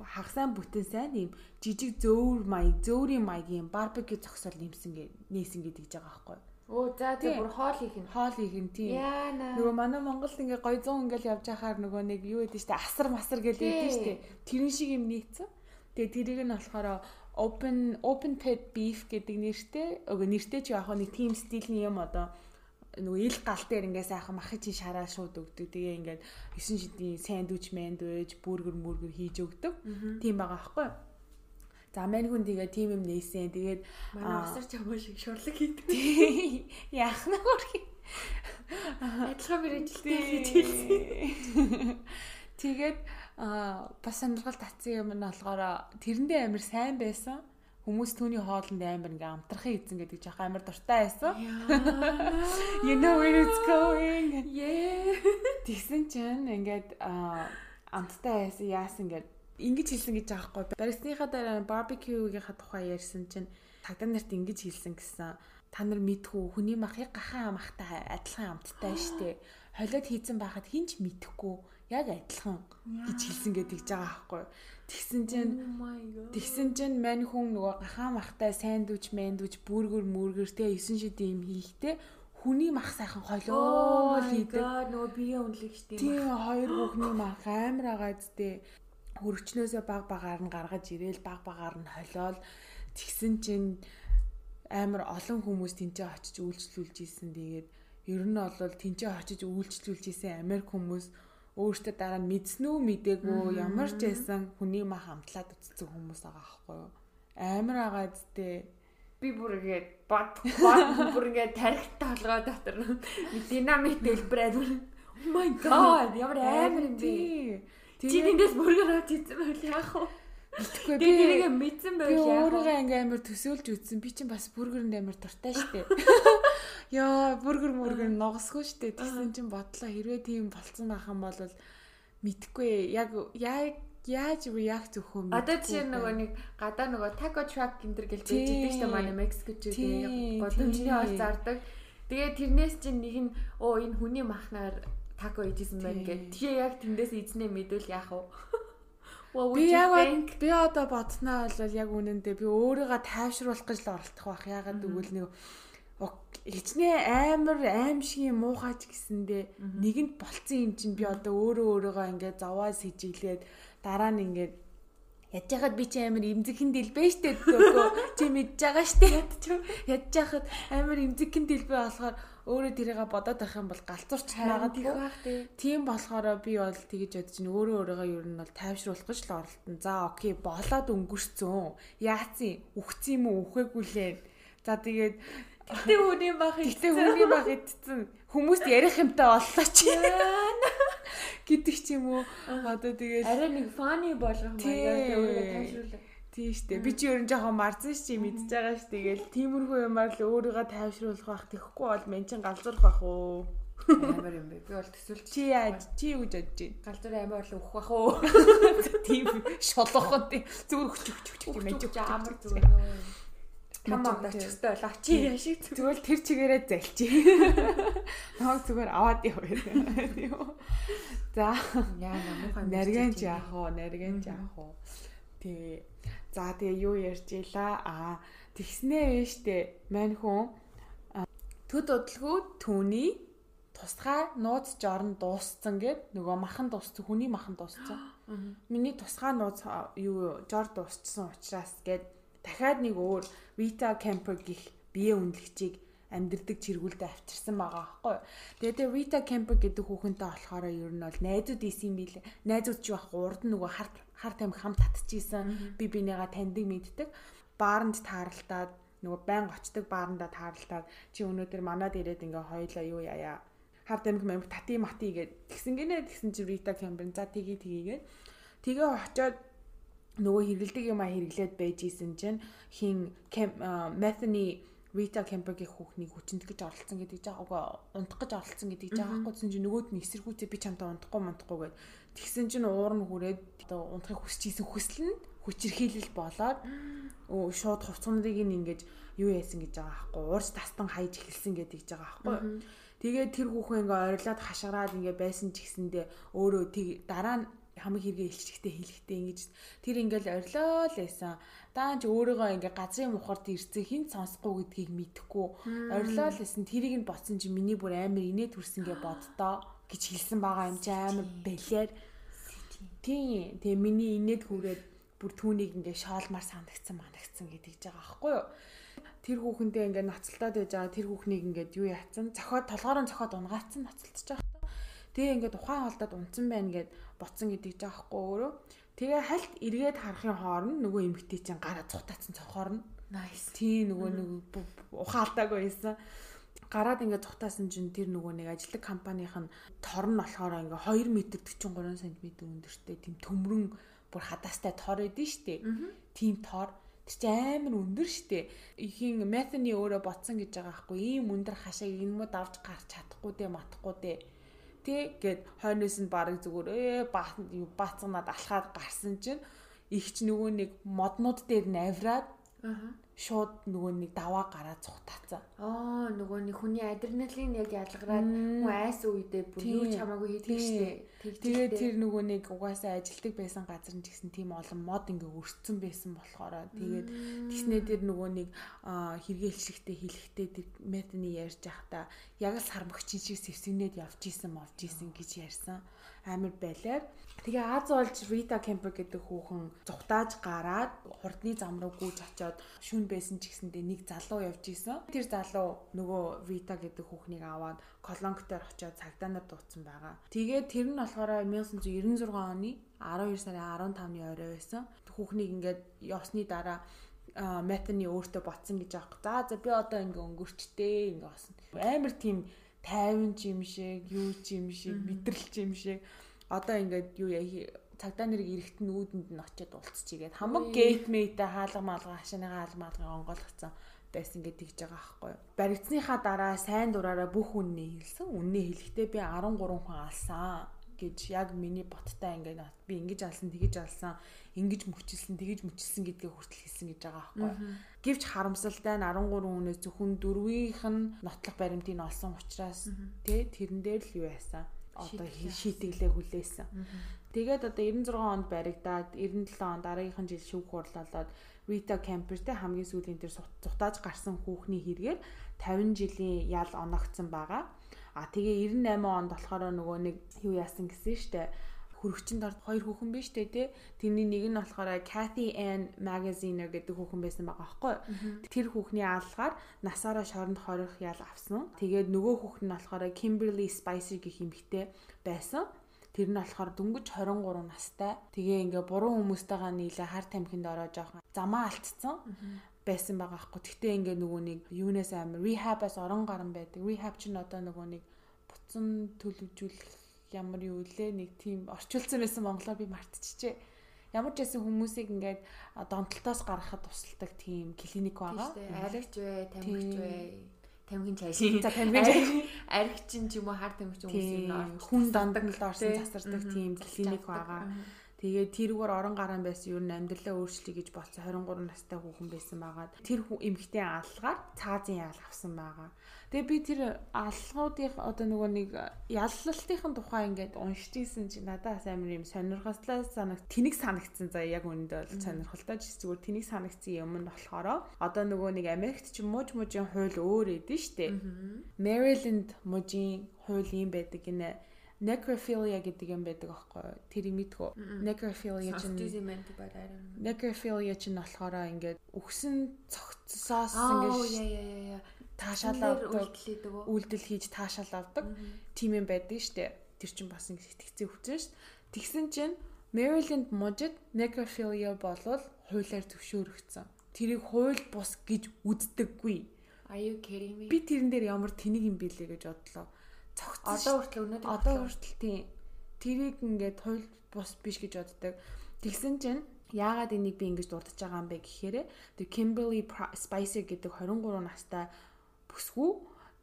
Хагасаа бүтэн сайн юм жижиг зөөвөр маяг зөөврийн маягийн барбекю зогсоол нэмсэн гэ нээсэн гэдэг жбайгаа байхгүй. Оо за тэг бүр хоол хийх нь. Хоол хийх нь тийм. Нөгөө манай Монголд ингээ гой 100 ингээл явж байхаар нөгөө нэг юу гэдэг штэ асар масар гэж байдаг штэ. Тэрэн шиг юм нээсэн. Тэгээ тэрийг нь болохоор open open pit beef гэдэг нэртэй өгөө нэртэй ч яг нэг team стилийн юм одоо нөгөө ил гал дээр ингээ сайхан махаж чи шараа шууд өгдөг. Тэгээ ингээд 9 шидийн сэндвич мэндвэж, бүргэр мөргөр хийж өгдөг. Тийм байгаа аахгүй. За мань хүн тэгээ тийм юм нээсэн. Тэгээд манай усар чамаа шиг шурлаг хийдэг. Яах нь хөрхи. Адилхан мэрэгжилтэй гэж хэлсэн. Тэгээд бас сонирхол татсан юм нь болохоор тэрэндээ амар сайн байсан хүмүүс түүний хоолнд амар ингээм амтрахын эзэн гэдэг жах амар дуртай байсан. You know where it's going. Yeah. Тэгсэн чинь ингээд амттай байсан яасан ингээд ингэж хэлсэн гэж байхгүй. Барисныхаа дараа барбекюгийнхаа тухай ярьсан чинь тагдан нарт ингэж хэлсэн гэсэн та нар мэдхүү хүний мах яг гахаан махтай адилхан амттай штэ. Холиод хийцэн байхад хинч мэдхгүй яг адилхан гэж хэлсэн гэдэг жбайгаа байхгүй. Тэгсэн чинь Oh тэгсэн чинь мань хүн нөгөө гахаа махтай сандвич, мэндвич, бүргэр, мүргэртэй 9 шидийн юм хийхтэй хүний мах сайхан холио хийдэг. Нөгөө бие үнэлэг штеп. Тийм хоёр хүүхний мах амар агаа зүтэй. Хөргчнөөсөө баг багаар нь гаргаж ирээл баг багаар нь холиол тэгсэн чинь амар олон хүмүүс тэнцээ очиж үйлчлүүлж исэн. Тэгээд ер нь бол тэнцээ очиж үйлчлүүлж исэн Америк хүмүүс өөртөө дараа нь мэдсэн үү мдээгүй ямар ч байсан хүний мах хамтлаад үтцсэн хүмүүс байгаа байхгүй юу? Амар агаа зүтэй би бүр ингээд бод бод бүр ингээд тарихтай толгой дотор динамит дэлбэрээд Oh my god ямар амар юм бэ? Чи тэндээс бүргэр авч ийсэн байл яах вэ? Мэдхгүй би тэрийг мэдсэн байл яах вэ? өөрийгөө ингээм амар төсөөлж үзсэн би чинь бас бүргэрэнд амар дуртай штэ Яа, бүргэр мөргөр ногсгүй штэ. Тэгсэн чинь бодлоо хэрвээ тийм болцсон байх юм бол мэдхгүй яг яг яаж react өгөх юм бэ? Одоо чи нөгөө нэг гадаа нөгөө taco truck гэмтэр гэлж байдаг штэ манай Мексикч үгүй голомжны хоол зардаг. Тэгээ тэрнээс чинь нэг нь оо энэ хүний махнаар тако идсэн байна гэд. Тэгээ яг тэндээс эзнээ мэдвэл яах вэ? Би яг би одоо бодсноо бол яг үнэндээ би өөрийгөө тайвшруулах гэж л оролдох байх. Ягаад гэвэл нэг хичнээн амар аимшиг юм муухайч гэсэндээ нэгэнд болцсон юм чинь би одоо өөрөө өөрийгөө ингээд зовоо сэжиглээд дараа нь ингээд Ядж хахад би чи амар имзэгхэн дэлбэ штэ? дөгөө чи мэдж байгаа штэ? ядж хахад амар имзэгхэн дэлбэ болохоор өөрөө тэрийгэ бодоод байх юм бол галзуурч тийх байх тийм болохоор би бол тэгэж бодож чинь өөрөө өөрийгөө ер нь бол тайвшруулах гэж л оролтон за окей болоод өнгөрцөн яацын үхсэн юм уу? Үхээгүй лээ за тэгээд Гэтэ хүний бах Гэтэ хүний бах идсэн хүмүүст ярих юмтай боллоо чи. гэдэг ч юм уу. Одоо тэгээд арай нэг фаны болгох маягаар өөрийгөө тайвшруулах. Тийм штэ. Би чи ер нь жоохон марзан чи мэдж байгаа ш. Тэгэл тиймэрхүү юмар л өөрийгөө тайвшруулах байх. Тэхгүй бол мен чин галзуурах байх уу. Амар юм бэ. Би бол төсөөлч чи яаж чи юу гэж бодож байна? Галзуур амар бол өөх бах уу. Тийм шолохон тийм зүгээр хүч хүч хүч юм байж амар зүгээр. Там авдаг чөстэй бол ачи яшиг зүгээр тэр чигээрээ залчи. Ног зүгээр аваад яваа. За яа намуухан наргэнч яах вэ? Наргэнч яах вэ? Тий. За тэгээ юу ярьж ийла? Аа тэгснээ вэ штэ. Мань хүн төд удалгүй түүний тусгай нууц жорн дууссан гэд нөгөө махан дууссан хүний махан дууссан. Миний тусгай нууц юу жор дууссан учраас гэд дахиад нэг өөр Vita Camper гих бие үнэлэгчийг амьдрдаг чиргүүлдэ авчирсан байгаа байхгүй. Тэгээд тэр Vita Camper гэдэг хүүхэнтэй болохоор ер нь бол найзууд исэн юм билээ. Найзууд ч байх урд нь нөгөө харт харт амиг хам татчихсан. Би бинийгаа таньдаг мэддэг. Бааранд тааралтаад нөгөө байн очдаг баарандаа тааралтаад чи өнөөдөр манад ирээд ингээ хоёлаа юу яая харт амиг мамиг тати мати гээд тэгсэн гинэ тэгсэн чи Vita Camper за тгий тгийгээд тэгээ очоод нөгөө хэрэгэлдэг юм а хэрэглээд байж исэн чинь хин Methany Rita Kemper-гийн хүүхнийг хүчинт гэж оролцсон гэдэг жаагаа унтах гэж оролцсон гэдэг жаагаа байхгүй чинь нөгөөд нь эсэргүүцээ би чамтай унтахгүй мантахгүй гэд. Тэгсэн чинь уур нь хүрээд унтахыг хүсэж исэн хүсэл нь хүчирхийлэл болоод шууд хувцсныг ингэж юу яасан гэж байгаа байхгүй уурс тастан хайж эхэлсэн гэдэг жбайгаа байхгүй тэгээд тэр хүүхэн ингээ орилоод хашгираад ингээ байсан ч гэсэндээ өөрөө дараа нь хамаг хэрэгээ илчгтээ хэлэхдээ ингэж тэр ингээл орилоо л байсан. Даанч өөрийгөө ингээ газрын мухарт ирсэн хин сонсохгүй гэдгийг мэдэхгүй орилоо л байсан. Тэрийг нь боцсон чи миний бүр амар инээ төрсөнгээ боддоо гэж хэлсэн байгаа юм чи амар бэлээр. Тийм. Тэгээ миний инээд хүрээд бүр түүнийг ингээ шоолмар сандагцсан манагцсан гэдэг жбайгаа байхгүй юу? тэр хүүхэндээ ингээ ноцолтоод байж байгаа тэр хүүхнийг ингээд юу яатсан зохиод толгоороо зохиод унгаацсан байгаа. Тэгээ ингээд ухаан холдоод унтсан байна гэд ботсон гэдэг жаахгүй өөрөө. Тэгээ хальт эргээд харахын хооронд нөгөө эмгтэй чинь гараа цухтаацсан цохоор нь. Nice. Тий нөгөө нэг ухаалтаагүй байсан гараад ингээд цухтаасан чинь тэр нөгөө нэг ажиллаг компанийнх нь тор нь болохоор ингээ 2 м 43 см өндөртэй тийм төмрөн бүр хадаастай тор эдэн штэ. Тийм тор тэр чи амар өндөр штэ. Ихийн метаны өөрөө ботсон гэж байгаа байхгүй ийм өндөр хашааг энэ мод авч гарч чадахгүй дээ матахгүй дээ. Тэгэгээд хойноос нь барыг зүгээр ээ баацганаад алхаад гарсан чинь их ч нөгөө нэг моднууд дээр нь авираад Аа шууд нөгөө нэг даваа гараа цухтаацсан. Аа нөгөө нэг хүний адреналин яг ялгараад хүн айс үедээ бүр юу ч хамаагүй хийдэг штеп. Тэгээд тэр нөгөө нэг угаасаа ажилтдаг байсан газар нь гэсэн тийм олон мод ингээ өрцсөн байсан болохоор тэгээд тэгснээ тэр нөгөө нэг хэрэгэлшигтэй хэлэхтэй тэр метаны ярьж байхдаа яг л сармагчин шиг сэвсэгнээд явж исэн мовж исэн гэж ярьсан амар байлаар Тэгээ Аз болж Rita Kemper гэдэг хүүхэн зүхтааж гараад хурдны зам руу гүйж очиод шүн байсан ч гэсэндээ нэг залуу явж исэн. Тэр залуу нөгөө Rita гэдэг хүүхнийг аваад колонктоор очиод цагдаа нар дуудсан байгаа. Тэгээд тэр нь болохоор 1996 оны 12 сарын 15-ны орой байсан. Хүүхнийг ингээд явсны дараа метаны өөртөө ботсон гэж аахгүй. За за би одоо ингээ өнгөрчтэй ингээ болсон. Амар тийм тайван юм шиг, юу юм шиг, мэдрэлч юм шиг. Одоо ингээд юу яа цагдаа нэрийг эрэхтэн нүүдэнд нь очиод уулзчихийгээд хамаг гейтмейтэй хаалга маалга хашааныгаа хаалга маалга онгойлгоцсон байсан гэж тэгж байгаа байхгүй. Баригдсныхаа дараа сайн дураараа бүх үннийг хэлсэн. Үннийг хэлэхдээ би 13 хүн алсан гэж яг миний боттой ингээд би ингэж алсан тэгэж алсан ингэж мөчилсэн тэгэж мөчилсэн гэдгээ хүртэл хэлсэн гэж байгаа байхгүй. Гэвч харамсалтай нь 13 хүнээс зөвхөн дөрвийнх нь нотлох баримтыг олсон учраас тий тэрэн дээр л юу яасан одоо шийтгэлээ хүлээсэн. Тэгээд одоо 96 онд баригдаад 97 он дараагийнхан жил шүүх хурлалаад Rita Camper-тэй хамгийн сүүлийн тэр зутааж гарсан хүүхний хэрэгээр 50 жилийн ял оногдсон байгаа. А тэгээ 98 онд болохоор нөгөө нэг юу яасан гэсэн штэ? Хөрөгчөнд орд хоёр хүүхэн биш үү те тэрний нэг нь болохоор Cathy Ann Magaziner гэдэг хүүхэн байсан байгаа байхгүй тэр хүүхний алгаар насаараа шоронд хорих ял авсан. Тэгээд нөгөө хүүхэн нь болохоор Kimberly Spicer гэх эмэгтэй байсан. Тэр нь болохоор дөнгөж 23 настай. Тэгээ ингээ буруу хүмүүстэйгээ нийлээ хар тамхинд ороо жоохон замаа алдцсан байсан байгаа аахгүй. Гэхдээ ингээ нөгөө нэг юунаас амир rehab-аас орон гарan байдаг. Rehab чинь одоо нөгөө нэг буцан төлөвжүүлэх ямар юу лээ нэг тийм орчуулсан байсан монголоор би мартчихжээ. Ямар ч байсан хүмүүсийг ингээд донтолтоос гаргахад тусалдаг тийм клиник байгаа. Аригч вэ, тамхич вэ? Тамхин цаашаа. За тамхин цаашаа. Аригчин ч юм уу хар тамхич хүмүүсийн хүн дандаг нэлээ орсон засардаг тийм клиник байгаа. Тэгээд тэрүүгээр орон гарan байсан юу амьдралаа өөрчлөе гэж болсон 23 настай хүүхэн байсан байгаад тэр эмэгтэй алгаар цаазын ял авсан байгаа. Тэгээ би тэр алгуудын одоо нөгөө нэг яллалтын тухай ингээд уншижсэн чи надаас амар юм сонирхолтой санагт тэнэг санагдсан за яг үүндээ бол сонирхолтой ч зүгээр тэнэг санагдсан юм нь болохоор одоо нөгөө нэг Америкт ч мууж мужийн хууль өөр эдэн штэ. Maryland мужийн хууль юм байдаг гинэ necrophilia гэдэг юм байдаг аахгүй тэрийг мэдхүү necrophilia чинь necrophilia чинь болохоор ингээд үхсэн цогцсоос ингээд таашаал авдаг. үйлдэл хийж таашаал авдаг. Тийм юм байдаг штэ тэр чинь бас ингээд сэтгцээ хүчсэн штэ тэгсэн чинь Maryland мужид necrophilia болвол хуулиар зөвшөөрөгдсөн. Тэрийг хууль бус гэж үздэггүй. Are you kidding me? Би тэрэн дээр ямар тэнэг юм бэлээ гэж бодлоо цогцсон. Одоо хүртэл өнөөдөр одоо хүртэл тийм тэрийг ингээд хууль бус биш гэж боддог. Тэгсэн чинь яагаад энийг би ингэж дурдж байгаа юм бэ гэхээр тэр Kimberly Spicer гэдэг 23 настай бүсгүй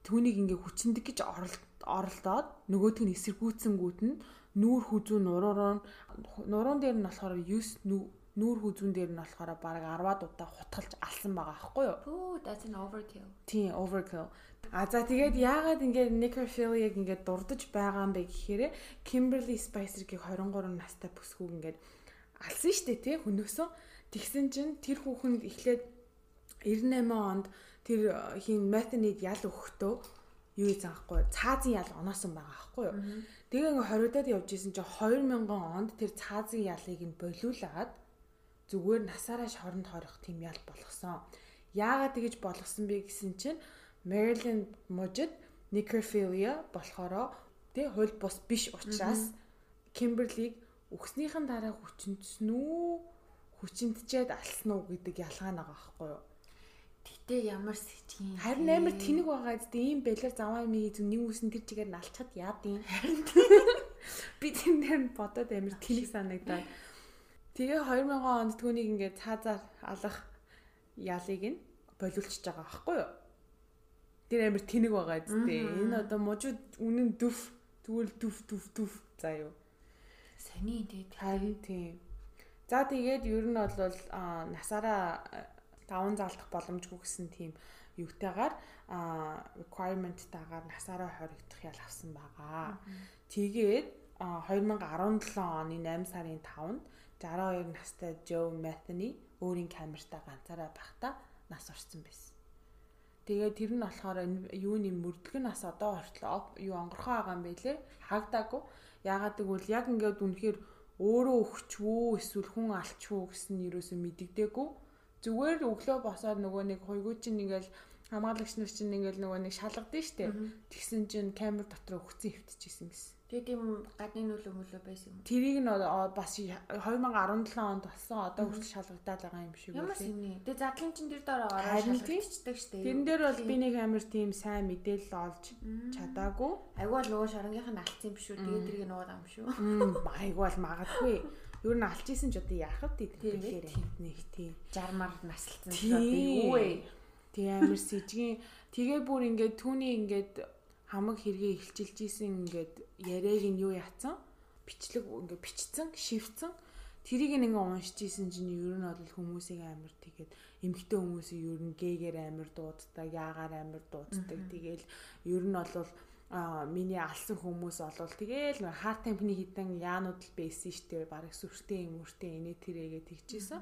түүнийг ингээ хүчндэг гэж оролдоод нөгөөдг нь эсэргүүцсэнгүүд нь нүүр хүзүү нуруур нуруун дээр нь болохоор 9 нүүр хүзүүн дээр нь болохоор бараг 10-аад удаа хутгалж алсан байгаа аахгүй юу? Ooh, that's an overkill. Тийм, overkill. А за тэгээд яагаад ингээд necrophilia-г ингээд дурдж байгаа юм бэ гэхээр Kimberly Spicer-гийн 23 настай бүсгүйг ингээд алсан штэ тий хөнөөсөө тэгсэн чинь тэр хүүхэнд эхлээд 98 онд тэр э, хин Mathanid ял өгөхдөө юу ийсэн аахгүй цаазын ял оноосон байгаа аахгүй юу. Тэгээ ингээ хориодод явж исэн чинь 2000 онд тэр цаазын ялыг нь болиулаад зүгээр насаараа шоронд хорих тийм ял болгосон. Яагаад тэгэж болгосон бэ гэсэн чинь Maryland мужид necrophilia болохоро тий хууль бус биш учраас Kimberly-г өгснийхэн дараа хүчнэсэн үү? Хүчнэтчээд алсан уу гэдэг ялгаа нэг аахгүй юу? Гэтэ ямар сэжгийн. Харин амар тэнэг байгаа зү ийм бэлэр заваа юм ийз нэг үсэн тэр чигээр налчхад яад юм. Би тэр дээр бодоод амар тэнэг санагдаад. Тэгээ 2000 онд түүнийг ингээд цаазаар алах ялыг нь болиулчихж байгаа аахгүй юу? Тэр амар тэнэг байгаа зү. Энэ одоо мужууд үнэн дүф тэгвэл дүф дүф дүф заа юу. Сони тэгээд харин тийм. За тэгээд ер нь бол насаараа даван залдах боломжгүй гэсэн тийм юутайгаар requirement-тайгаар насаараа хоригдох ял авсан байгаа. Тэгээд 2017 оны 8 сарын 5-нд 62 настай Joe Metheny өөрийн камертаа ганцаараа байхдаа нас орсон байсан. Тэгээд тэр нь болохоор юуны мөрдлөг нас одоо хүртэл юу онгорхоо байгаа юм байлээ. Хагдаагүй. Яагаад гэвэл яг ингээд үнэхээр өөрөө өгчвүү эсвэл хүн алчвүү гэсэн нь юусоо мэддэгдээгүй. Зүгээр өглөө босоод нөгөө нэг хуйгуу чинь ингээл хамгаалагч нар чинь ингээл нөгөө нэг шалгадсан штэ. Тэгсэн чинь камер дотор өгцөн хөвтчихсэн гэсэн. Тэгээ тийм гадны нөлөө мөлөө байсан юм. Тэрийг нь бас 2017 онд болсон одоо хүртэл шалгагдаад байгаа юм шиг юм. Тэгээ задлан чин дээр ороод шалгагдчихдаг штеп. Тэрэн дээр бол би нэг амир тийм сайн мэдээлэл олж чадаагүй. Айгуул нөгөө шоронгийнх нь алдсан юм биш үү? Тэгээ тэрийг нуугаад ам шүү. Айгуул магадгүй. Ер нь алж исэн ч одоо яах вэ тэгэхээр нэг тийм 60-аар наслцсан одоо би юу вэ? Тэгээ амир сэжгийн тэгээ бүр ингээд түүний ингээд хамаг хэрэгээ ихчилж исэн ингээд яриаг нь юу яатсан? Бичлэг ингээд бичсэн, шивцэн. Тэрийг ингээ уншиж исэн чинь ер нь бол хүмүүсийг амар тэгээд эмгтэй хүмүүсийг ер нь гээгээр амар дууддаг, яагаар амар дууддаг. Тэгээл ер нь бол а миний алсан хүмүүс олвол тэгээл хаар темпний хитэн яанууд л байсан штэ бараг сүртэй юм өртөө инээ тэрэгээ тэгчихсэн.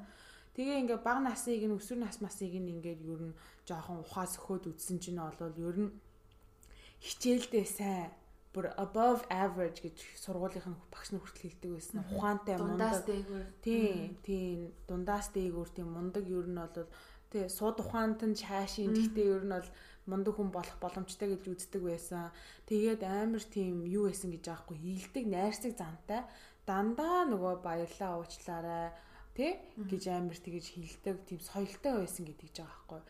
Тэгээ ингээ баг насыг нь өсвөр нас масыг нь ингээд ер нь жоохон ухаас өхөөд үтсэн чинь олвол ер нь хичээлдээ сайн бүр above average гэж сургуулийнх нь багш нь хүртэл хэлдэг байсан. Ухаантай мундаг. Тийм, тийм дундаас дээгүүр тийм мундаг ер нь бол тий сууд ухаант нь чаашийн. Гэхдээ ер нь бол мундаг хүн болох боломжтой гэж үздэг байсан. Тэгээд амар тийм юу байсан гэж аахгүй хилдэг найрсаг зантай. Дандаа нөгөө баярлаа уучлаарай тий? Гэж амар тэгэж хилдэг тийм соёлтой байсан гэдэг жаа аахгүй.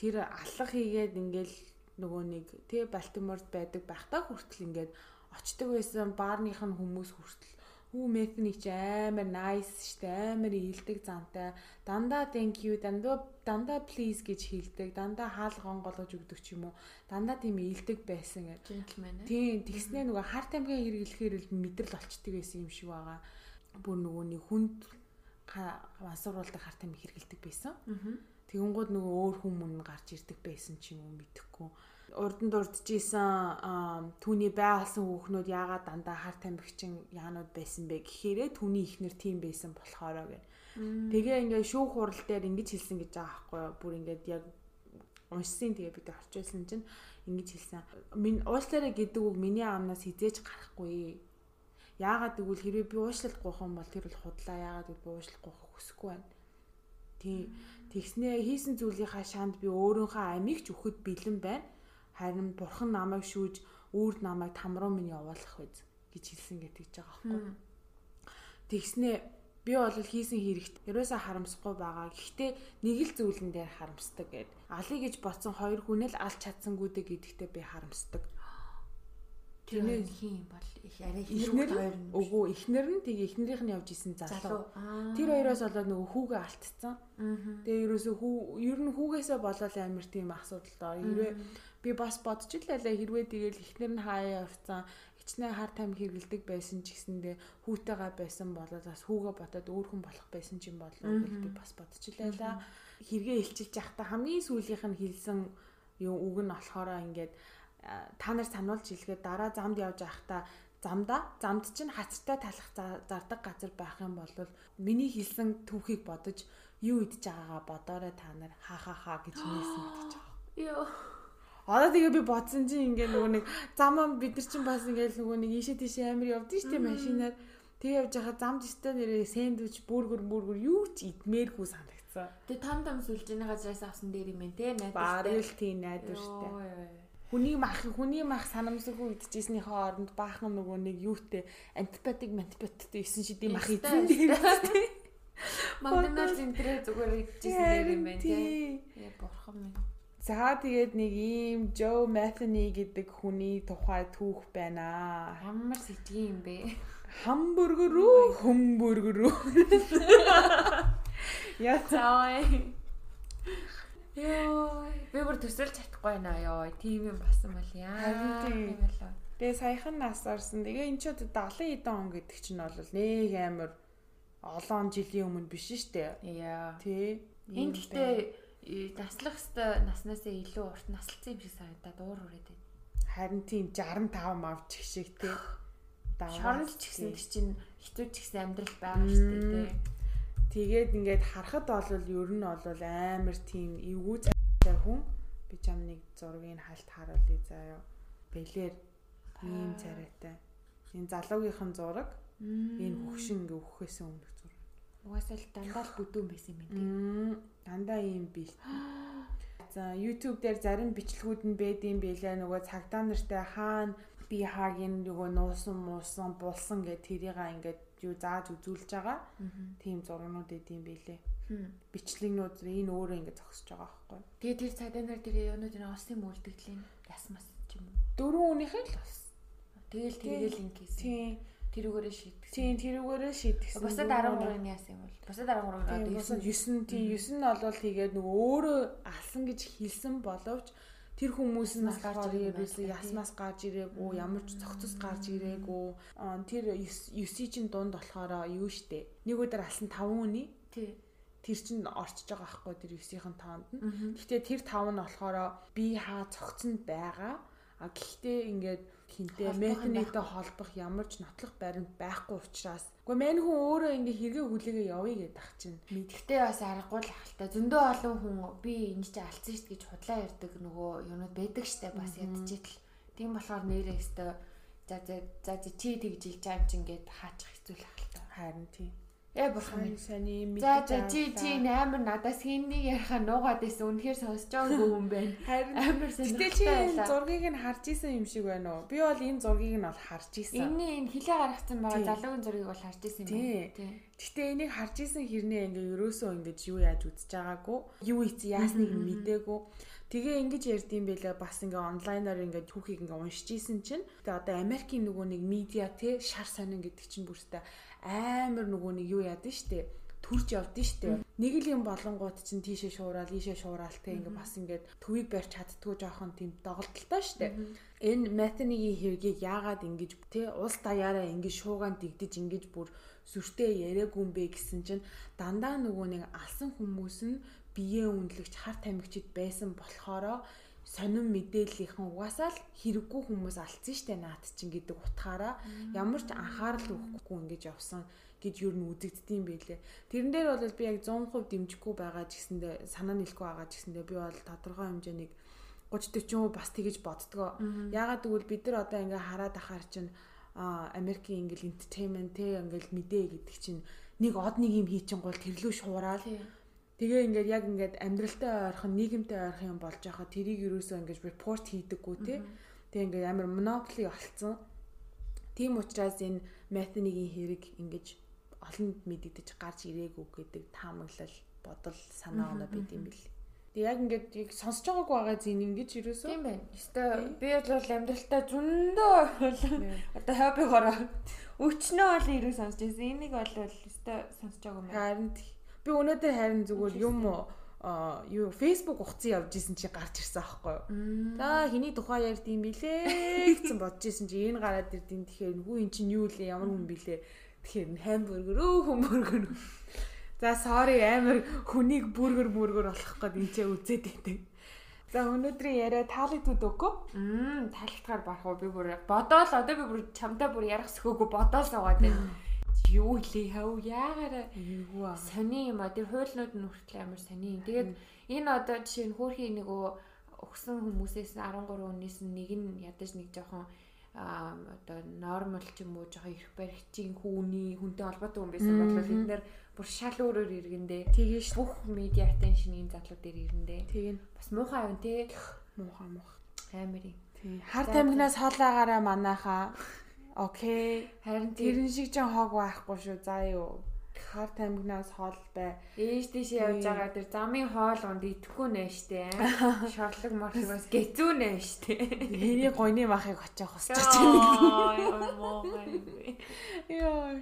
Тэр аллах хийгээд ингээл нөгөө нэг тий Балтиморд байдаг байхдаа хүртэл ингээд очдөг байсан. Баарных нь хүмүүс хүртэл хүү мэкни ч амар nice штэ амар ийлдэг зантай. Дандаа thank you дандаа дандаа please гэж хэлдэг дандаа хаалга онгоолгож өгдөг ч юм уу. Дандаа тийм ийлдэг байсан гэж gentleman тийм тэгснээ нөгөө харт амгийн хэрэглэхээр л мэдрэл олчдөг байсан юм шиг байгаа. Бүр нөгөө нэг хүнд мансууруулдаг харт амиг хэрэглэдэг байсан Тэгэнгүүт нөгөө өөр хүмүүс гарч ирдэг байсан ч юм уу мэдэхгүй. Урдан дурдчихсан түүний байгуулсан хүүхнүүд яагаад дандаа хар тамхичин яанууд байсан бэ гэхээрээ түүний ихнэр тийм байсан болохоороо гэх. Тэгээ ингээ шүүх хурал дээр ингэж хэлсэн гэж байгаа байхгүй юу? Бүр ингээд яг уншсан тэгээ бид орчуулсан чинь ингэж хэлсэн. Минь уушлаарэ гэдэг үг миний амнаас хизээж гарахгүй. Яагаад гэвэл хэрвээ би уушлалт гоох юм бол тэр бол худлаа яагаад гэвэл би уушлалт гоох хүсэхгүй байна. Тийм Тэгснээ хийсэн зүйлийнхаа шанд би өөрийнхөө амийг ч өгөхөд бэлэн байна. Харин бурхан намайг шүүж үрд намайг тамруу минь явуулах биз гэж хэлсэн гэж байгаа байхгүй. Тэгснээ би бол хийсэн хэрэгт ерөөсөө харамсахгүй байгаа. Гэхдээ нэг л зүйлэн дээр харамсдаг гэд. Алий гэж бодсон хоёр хүн л алж чадсангүй дэ гэдэгтээ би харамсдаг. Тэрний хин бол их арай ихнэр өгөө ихнэр нь? тэгээ ихнэрийнх нь? Явж исэн залуу. Тэр хоёроос болоод нөгөө хүүгээ алтцсан. Тэгээ ерөөсөө хүү ер нь хүүгээсээ болоод амир тийм асуудал доо. Хэрвээ би бас бодч л байлаа хэрвээ тэгэл ихнэр нь хаяа явцсан. Хичнээн хар тайм хэрэгэлдэг байсан ч гэсэндээ хүүтэйгээ байсан болоод бас хүүгээ ботоод өөр хүн болох байсан ч юм болов уу би бас бодч л байлаа. Хэрэгээ илчилж явахдаа хамгийн сүүлийнх нь хэлсэн юм үг нь болохоор ингээд та нар сануулж хэлгээд дараа замд явж байхдаа замда замд чинь хацтай талах зардаг газар байх юм бол миний хэлсэн түүхийг бодож юу идж байгаагаа бодоорой та нар ха ха ха гэж нээсэн гэж байгаа. Йоо. Одоо тэгээ би бодсон чинь ингээ нөгөө нэг замаа бид нар чинь бас ингээ нөгөө нэг ийшээ тийшээ амир явдсан шүү дээ машинаар. Тэгээ явж байхад замд өстэй нэрээ сэндвич, бүргэр, бүргэр юу ч идмээргүй санагдсан. Тэгээ том том сүлжээний газраас авсан дээр юм ээ те найдвартай. Барил тийм найдвартай. Хүний мах хүний мах санамсаргүй идчихснийхээ оронд баахан нөгөө нэг юутэй антибиотик антибиотиктэй 9 шидийн мах идсэн тийм. Макдоналдс энэ зүгээр идчихсэн юм байна тий. Яа бурхан минь. За тэгээд нэг ийм Joe Matheny гэдэг хүний тухай түүх байна. Ямар сэжиг юм бэ? Хамбургер үү, хөмбөргөр үү? Яа цаа. Йоо, би бүр төсөлж чадахгүй наа ёо. Тийм юм басан бол яа. Тийм болоо. Тэгээ саяхан нас орсон. Тэгээ эн чинь 70 эдэн он гэдэг чинь бол нэг амар олон жилийн өмнө биш шүү дээ. Яа. Тий. Энд гэхдээ наслах хэвээр наснасаа илүү урт наслцсан юм шиг санагдаад уур урээд байна. Харин тийм 65 мавч шиг тий. Шоронд ч гэсэн чинь хитүү ч гэсэн амьдрал байгаа шүү дээ тий. Тэгээд ингээд харахад бол ер нь бол амар тийм эвгүй цайтай хүн. Би чам нэг зургийг хальт харуулъя заяа. Бэлэр ийм царайтай. Энэ залуугийнхан зураг. Энэ хөгшин ингээ өөхөөс өмнөх зураг. Угаасаа л дандаа л бүдүүн байсан юм байна. Дандаа ийм биш. За YouTube дээр зарим бичлэгүүд нь байдсан байлаа нөгөө цагдаа нартай хаана би хаагийн нөгөө нуусан муусан булсан гэх тэрийг ингээд юу зааж үзүүлж байгаа. Тийм зургнууд эдийн байлээ. Бичлэгнүүд энэ өөрөө ингэ зогсож байгаа байхгүй. Тэгээ тэр цагдаа тэр юунууд энэ осын мөлдөгдлийн ясмас юм уу. Дөрвөн үнийхэн л бас. Тэгэл тэргээл ингэ хийсэн. Тийм. Тэрүүгээрээ шийдсэн. Тийм, тэрүүгээрээ шийдсэн. Бусад 13-ны яасан юм бол. Бусад 13-ыг одоо 9 9 тийм 9 нь бол тэгээд нөгөө өөрөө алсан гэж хэлсэн боловч тэр хүмүүс нь болохоор ерөөсөө ясмаас гарч ирээгүй ямар ч цогцос гарч ирээгүй тэр 9-ийн чинь дунд болохоор юу штэ? Нэг өдөр алсан 5 үний? Тэр чинь орчиж байгаа байхгүй тэр 9-ийн тоонд нь. Гэхдээ тэр 5 нь болохоор би хаа цогцонд байгаа. А гэхдээ ингээд хинтээ метанитэй холбох ямар ч нотлох баримт байхгүй учраас. Үгүй мань хүн өөрөө ингээ хэрэгээ хүлээгээ явъя гэдэг ах чинь. Мэдгтээ бас аргагүй л ахaltaа зөндөө олон хүн би энэ ч алдсан шүү гэж худлаа ярддаг нөгөө юмуд байдаг штэ бас ядчихэл. Тийм болохоор нэрээ өстө за за за чи тэгж байгаа юм чинь ингээд хаачих хэцүү л ахaltaа харин тийм Яа бурхан минь сони За за чи чи амар надаас хинний яриха нуугаад байсан үнэхээр сонсож байгаагүй хүн байна. Харин амар сонирхолтой. Гэтэл чи зургийг нь харж исэн юм шиг байна уу? Би бол энэ зургийг нь бол харж исэн. Энийн энэ хилээ гаргацсан байгаа залуугийн зургийг бол харж исэн юм байна. Гэхдээ энийг харж исэн хэрнээ ингээ ерөөсөө ингэж юу яаж үзэж байгаагүй. Юу ийцэн яасныг мдээгүй. Тэгээ ингэж ярьдсан байлаа бас ингээ онлайнаар ингээ түүхийг ингээ уншиж исэн чинь тэгээ одоо Америкийн нөгөө нэг медиа те шар сонин гэдэг чинь бүртээ амар нөгөө нэг юу яад нь штэ төрж явд нь штэ. Нэг л юм болонгууд чинь тийшээ шуурал ийшээ шуурал те ингээ бас ингээд төвийг барьж чаддгүй жоохон тийм доголдолтой штэ. Энэ метанигийн хэргийг яагаад ингэж те улс даяараа ингэж шуугаан дэгдэж ингэж бүр сүртэй яриаггүй юм бэ гэсэн чинь дандаа нөгөө нэг алсан хүмүүс нь биеэ үнэлэгч хар тамхичд байсан болохоро сонин мэдээллийнхэн угаасаа л хэрэггүй хүмүүс алдсан штэ наад чинь гэдэг утгаараа ямар ч анхаарал өгөхгүй ингэж явсан гэж юу н үзэгддэм байлээ. Тэрэн дээр бол би яг 100% дэмжихгүй байгаа ч гэсэндээ санаа нийлэхгүй байгаа ч гэсэндээ би бол тодорхой хэмжээний 30 40% бас тэгэж боддгоо. Яагаад гэвэл бид нар одоо ингээ хараад ахаар чинь Америкийн ингээл entertainment те ингээл мэдээ гэдэг чинь нэг од нэг юм хийчин гол тэрлүү шуураад Тэгээ ингээд яг ингээд амьдралтай ойрхон нийгэмтэй ойрхон юм болж байхад тэрийг юусоо ингээд репорт хийдэггүй те. Тэгээ ингээд амар монополи болцсон. Тийм учраас энэ метанигийн хэрэг ингээд олонд мэдэгдэж гарч ирээгүй гэдэг таамаглал бодол санаа оноо бид юм бэл. Тэгээ яг ингээд яг сонсож байгаагүй байгаа зин ингэж юусоо. Тийм байна. Өстой би бол амьдралтай зөндөө одоо хоббигоор өчнөө бол ирүү сонсож байсан. Энийг бол өстой сонсож байгаагүй юм. Харин Би өнөөдөр харин зүгээр юм юу Facebook ухцсан явж исэн чи гарч ирсэн аахгүй юу. За хэний тухай ярьд юм бэлээ гэсэн бодож исэн чи энэ гараад ирдин тэгэхээр хүү эн чинь юу лээ ямар хүн бэлээ. Тэгэхээр хамбургер өө хөмбөргөр. За sorry амар хүнийг бүргэр бүргэр болох гээд энэ ч үзээд байдаг. За өнөөдрийн яриа таалагдвд өгөө. Мм таалагдгаар барах уу би бүр бодоол одоо би бүр чамтай бүр ярих сөхөөгүй бодоол суугаад байна юу лээ хав яагаад юу сони юм а тэр хуйлнууд нь хүртэл амар сони. Тэгээд энэ одоо жишээ нь хөөрхий нөгөө өгсөн хүмүүсээс 13 хүнээс нэг нь ядаж нэг жоохон одоо нормал ч юм уу жоохон их баригчийн хүүний хүнтэй холбоотой хүн байсан бол бид нэр бүр шал өөрөөр иргэндээ тэгэж. Бүх медиа attention-ийн задлууд дээр иргэндээ тэг нь бас муухай юм те муухай муухай. Таймери. Тий. Хар тамхинаас хоолоогаараа манайхаа. Окей. Харин тэрэн шиг ч хог байхгүй шүү. За юу. Хар тамхинаас хоол бай. Ээж тийш явж байгаа тэр замын хоол унд идэхгүй нэ штэ. Шорлог морлог бас гэзүү нэ штэ. Хэний гойны махыг очих хусчих чинь. Йоо.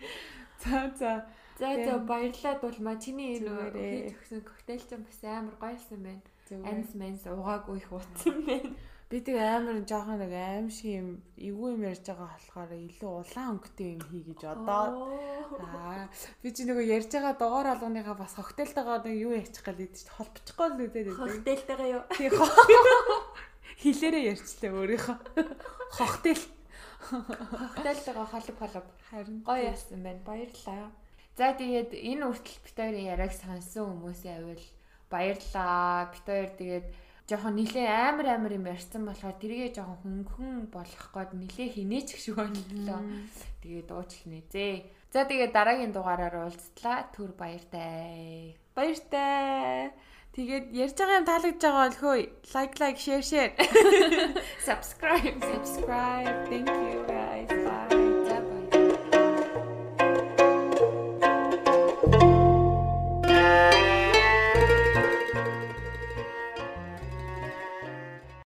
За за. За за баярлалаа дулмаа чиний энэ хийж өгсөн коктейл ч бас амар гоёлсон байна. Анс манс угаагүй их утсан байна. Би тэг амар жоохон нэг аим шиг юм эвгүй юм ярьж байгаа болохоор илүү улаан өнгөтэй юм хий гэж одоо. Аа би чи нөгөө ярьж байгаа дугаар алгааныхаа бас коктейлтэйгаа нэг юу яачих гэлээд чи холбочихгүй л үдээд байдаг. Коктейлтэйгаа юу? Тий. Хилээрээ ярьчлаа өөрийнхөө. Коктейл. Коктейлтэйгаа холб холб. Харин гоё яасан байна. Баярлалаа. За тэгээд энэ үртэл бит хоёрын яриаг сонсон хүмүүсээ авил баярлаа. Бит хоёр тэгээд жоохон нилээ амар амар юм ярьсан болохоор тэргээ жоохон хөнгөн болох гээд нилээ хинээч шиг боллоо. Тэгээд уучлаа зээ. За тэгээд дараагийн дугаараар уулзтлаа. Түр баяртай. Баяртай. Тэгээд ярьж байгаа юм таалагдж байгаа бол хөөе. Лайк лайк, share share. Subscribe, subscribe. Thank you.